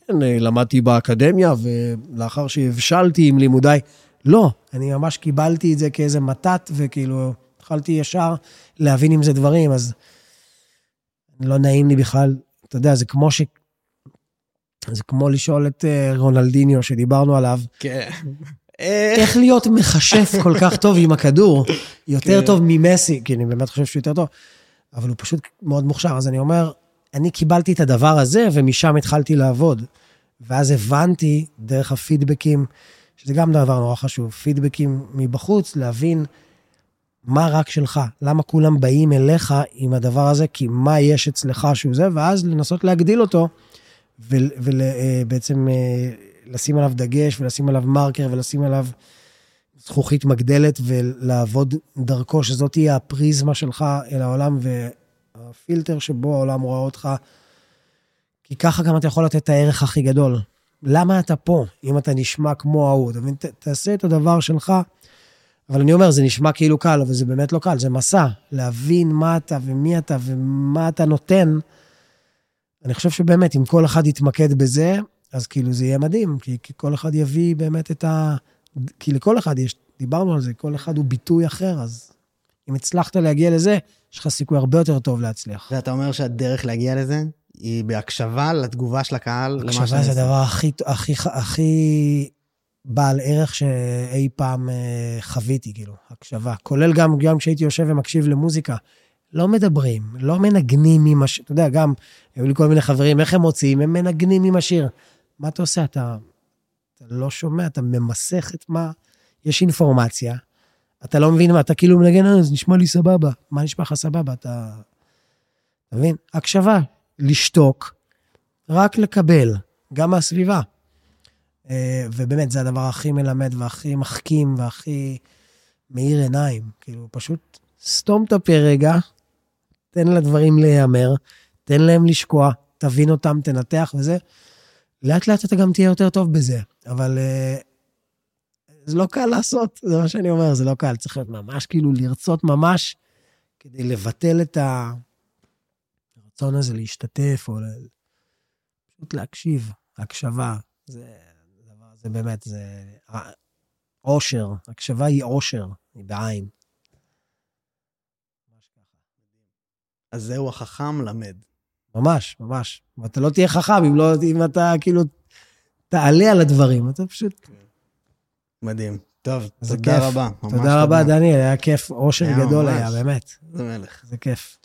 כן, למדתי באקדמיה, ולאחר שהבשלתי עם לימודיי, לא, אני ממש קיבלתי את זה כאיזה מתת, וכאילו, התחלתי ישר להבין עם זה דברים, אז לא נעים לי בכלל, אתה יודע, זה כמו ש... זה כמו לשאול את אה, רונלדיניו שדיברנו עליו, כן. *laughs* איך להיות מכשף כל כך טוב עם הכדור, יותר כן. טוב ממסי, כי אני באמת חושב שהוא יותר טוב, אבל הוא פשוט מאוד מוכשר. אז אני אומר, אני קיבלתי את הדבר הזה, ומשם התחלתי לעבוד. ואז הבנתי, דרך הפידבקים, שזה גם דבר נורא חשוב, פידבקים מבחוץ, להבין מה רק שלך, למה כולם באים אליך עם הדבר הזה, כי מה יש אצלך שהוא זה, ואז לנסות להגדיל אותו, ובעצם לשים עליו דגש, ולשים עליו מרקר, ולשים עליו זכוכית מגדלת, ולעבוד דרכו, שזאת תהיה הפריזמה שלך אל העולם, והפילטר שבו העולם רואה אותך, כי ככה גם אתה יכול לתת את הערך הכי גדול. למה אתה פה, אם אתה נשמע כמו ההוא? אתה מבין? תעשה את הדבר שלך, אבל אני אומר, זה נשמע כאילו קל, אבל זה באמת לא קל, זה מסע. להבין מה אתה ומי אתה ומה אתה נותן. אני חושב שבאמת, אם כל אחד יתמקד בזה, אז כאילו זה יהיה מדהים, כי, כי כל אחד יביא באמת את ה... כי לכל אחד יש, דיברנו על זה, כל אחד הוא ביטוי אחר, אז אם הצלחת להגיע לזה, יש לך סיכוי הרבה יותר טוב להצליח. ואתה אומר שהדרך להגיע לזה היא בהקשבה לתגובה של הקהל למה הקשבה זה. הדבר הכי, הכי, הכי בעל ערך שאי פעם אה, חוויתי, כאילו, הקשבה. כולל גם, גם כשהייתי יושב ומקשיב למוזיקה. לא מדברים, לא מנגנים עם השיר. אתה יודע, גם, היו לי כל מיני חברים, איך הם מוציאים? הם מנגנים עם השיר. מה אתה עושה? אתה, אתה לא שומע, אתה ממסך את מה... יש אינפורמציה, אתה לא מבין מה, אתה כאילו מנגן, "אה, זה נשמע לי סבבה. מה נשמע לך סבבה? אתה... אתה מבין? הקשבה, לשתוק, רק לקבל, גם מהסביבה. אה, ובאמת, זה הדבר הכי מלמד והכי מחכים והכי מאיר עיניים. כאילו, פשוט סתום את הפה רגע, תן לדברים להיאמר, תן להם לשקוע, תבין אותם, תנתח וזה. לאט לאט אתה גם תהיה יותר טוב בזה, אבל אה, זה לא קל לעשות, זה מה שאני אומר, זה לא קל. צריך להיות ממש, כאילו, לרצות ממש כדי לבטל את. הרצון הזה להשתתף, או. פשוט להקשיב, הקשבה. זה, דבר, זה באמת, זה עושר. הקשבה היא עושר, היא בעין. אז זהו החכם למד. ממש, ממש. ואתה לא תהיה חכם אם, לא, אם אתה כאילו תעלה על הדברים, אתה פשוט... מדהים. טוב, תודה כיף. רבה. תודה רבה, דניאל, היה כיף, אושר היה גדול ממש. היה, באמת. זה מלך. זה כיף.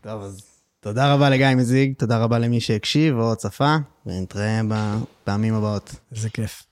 טוב, אז תודה רבה לגיא מזיג, תודה רבה למי שהקשיב או צפה, ונתראה בפעמים הבאות. זה כיף.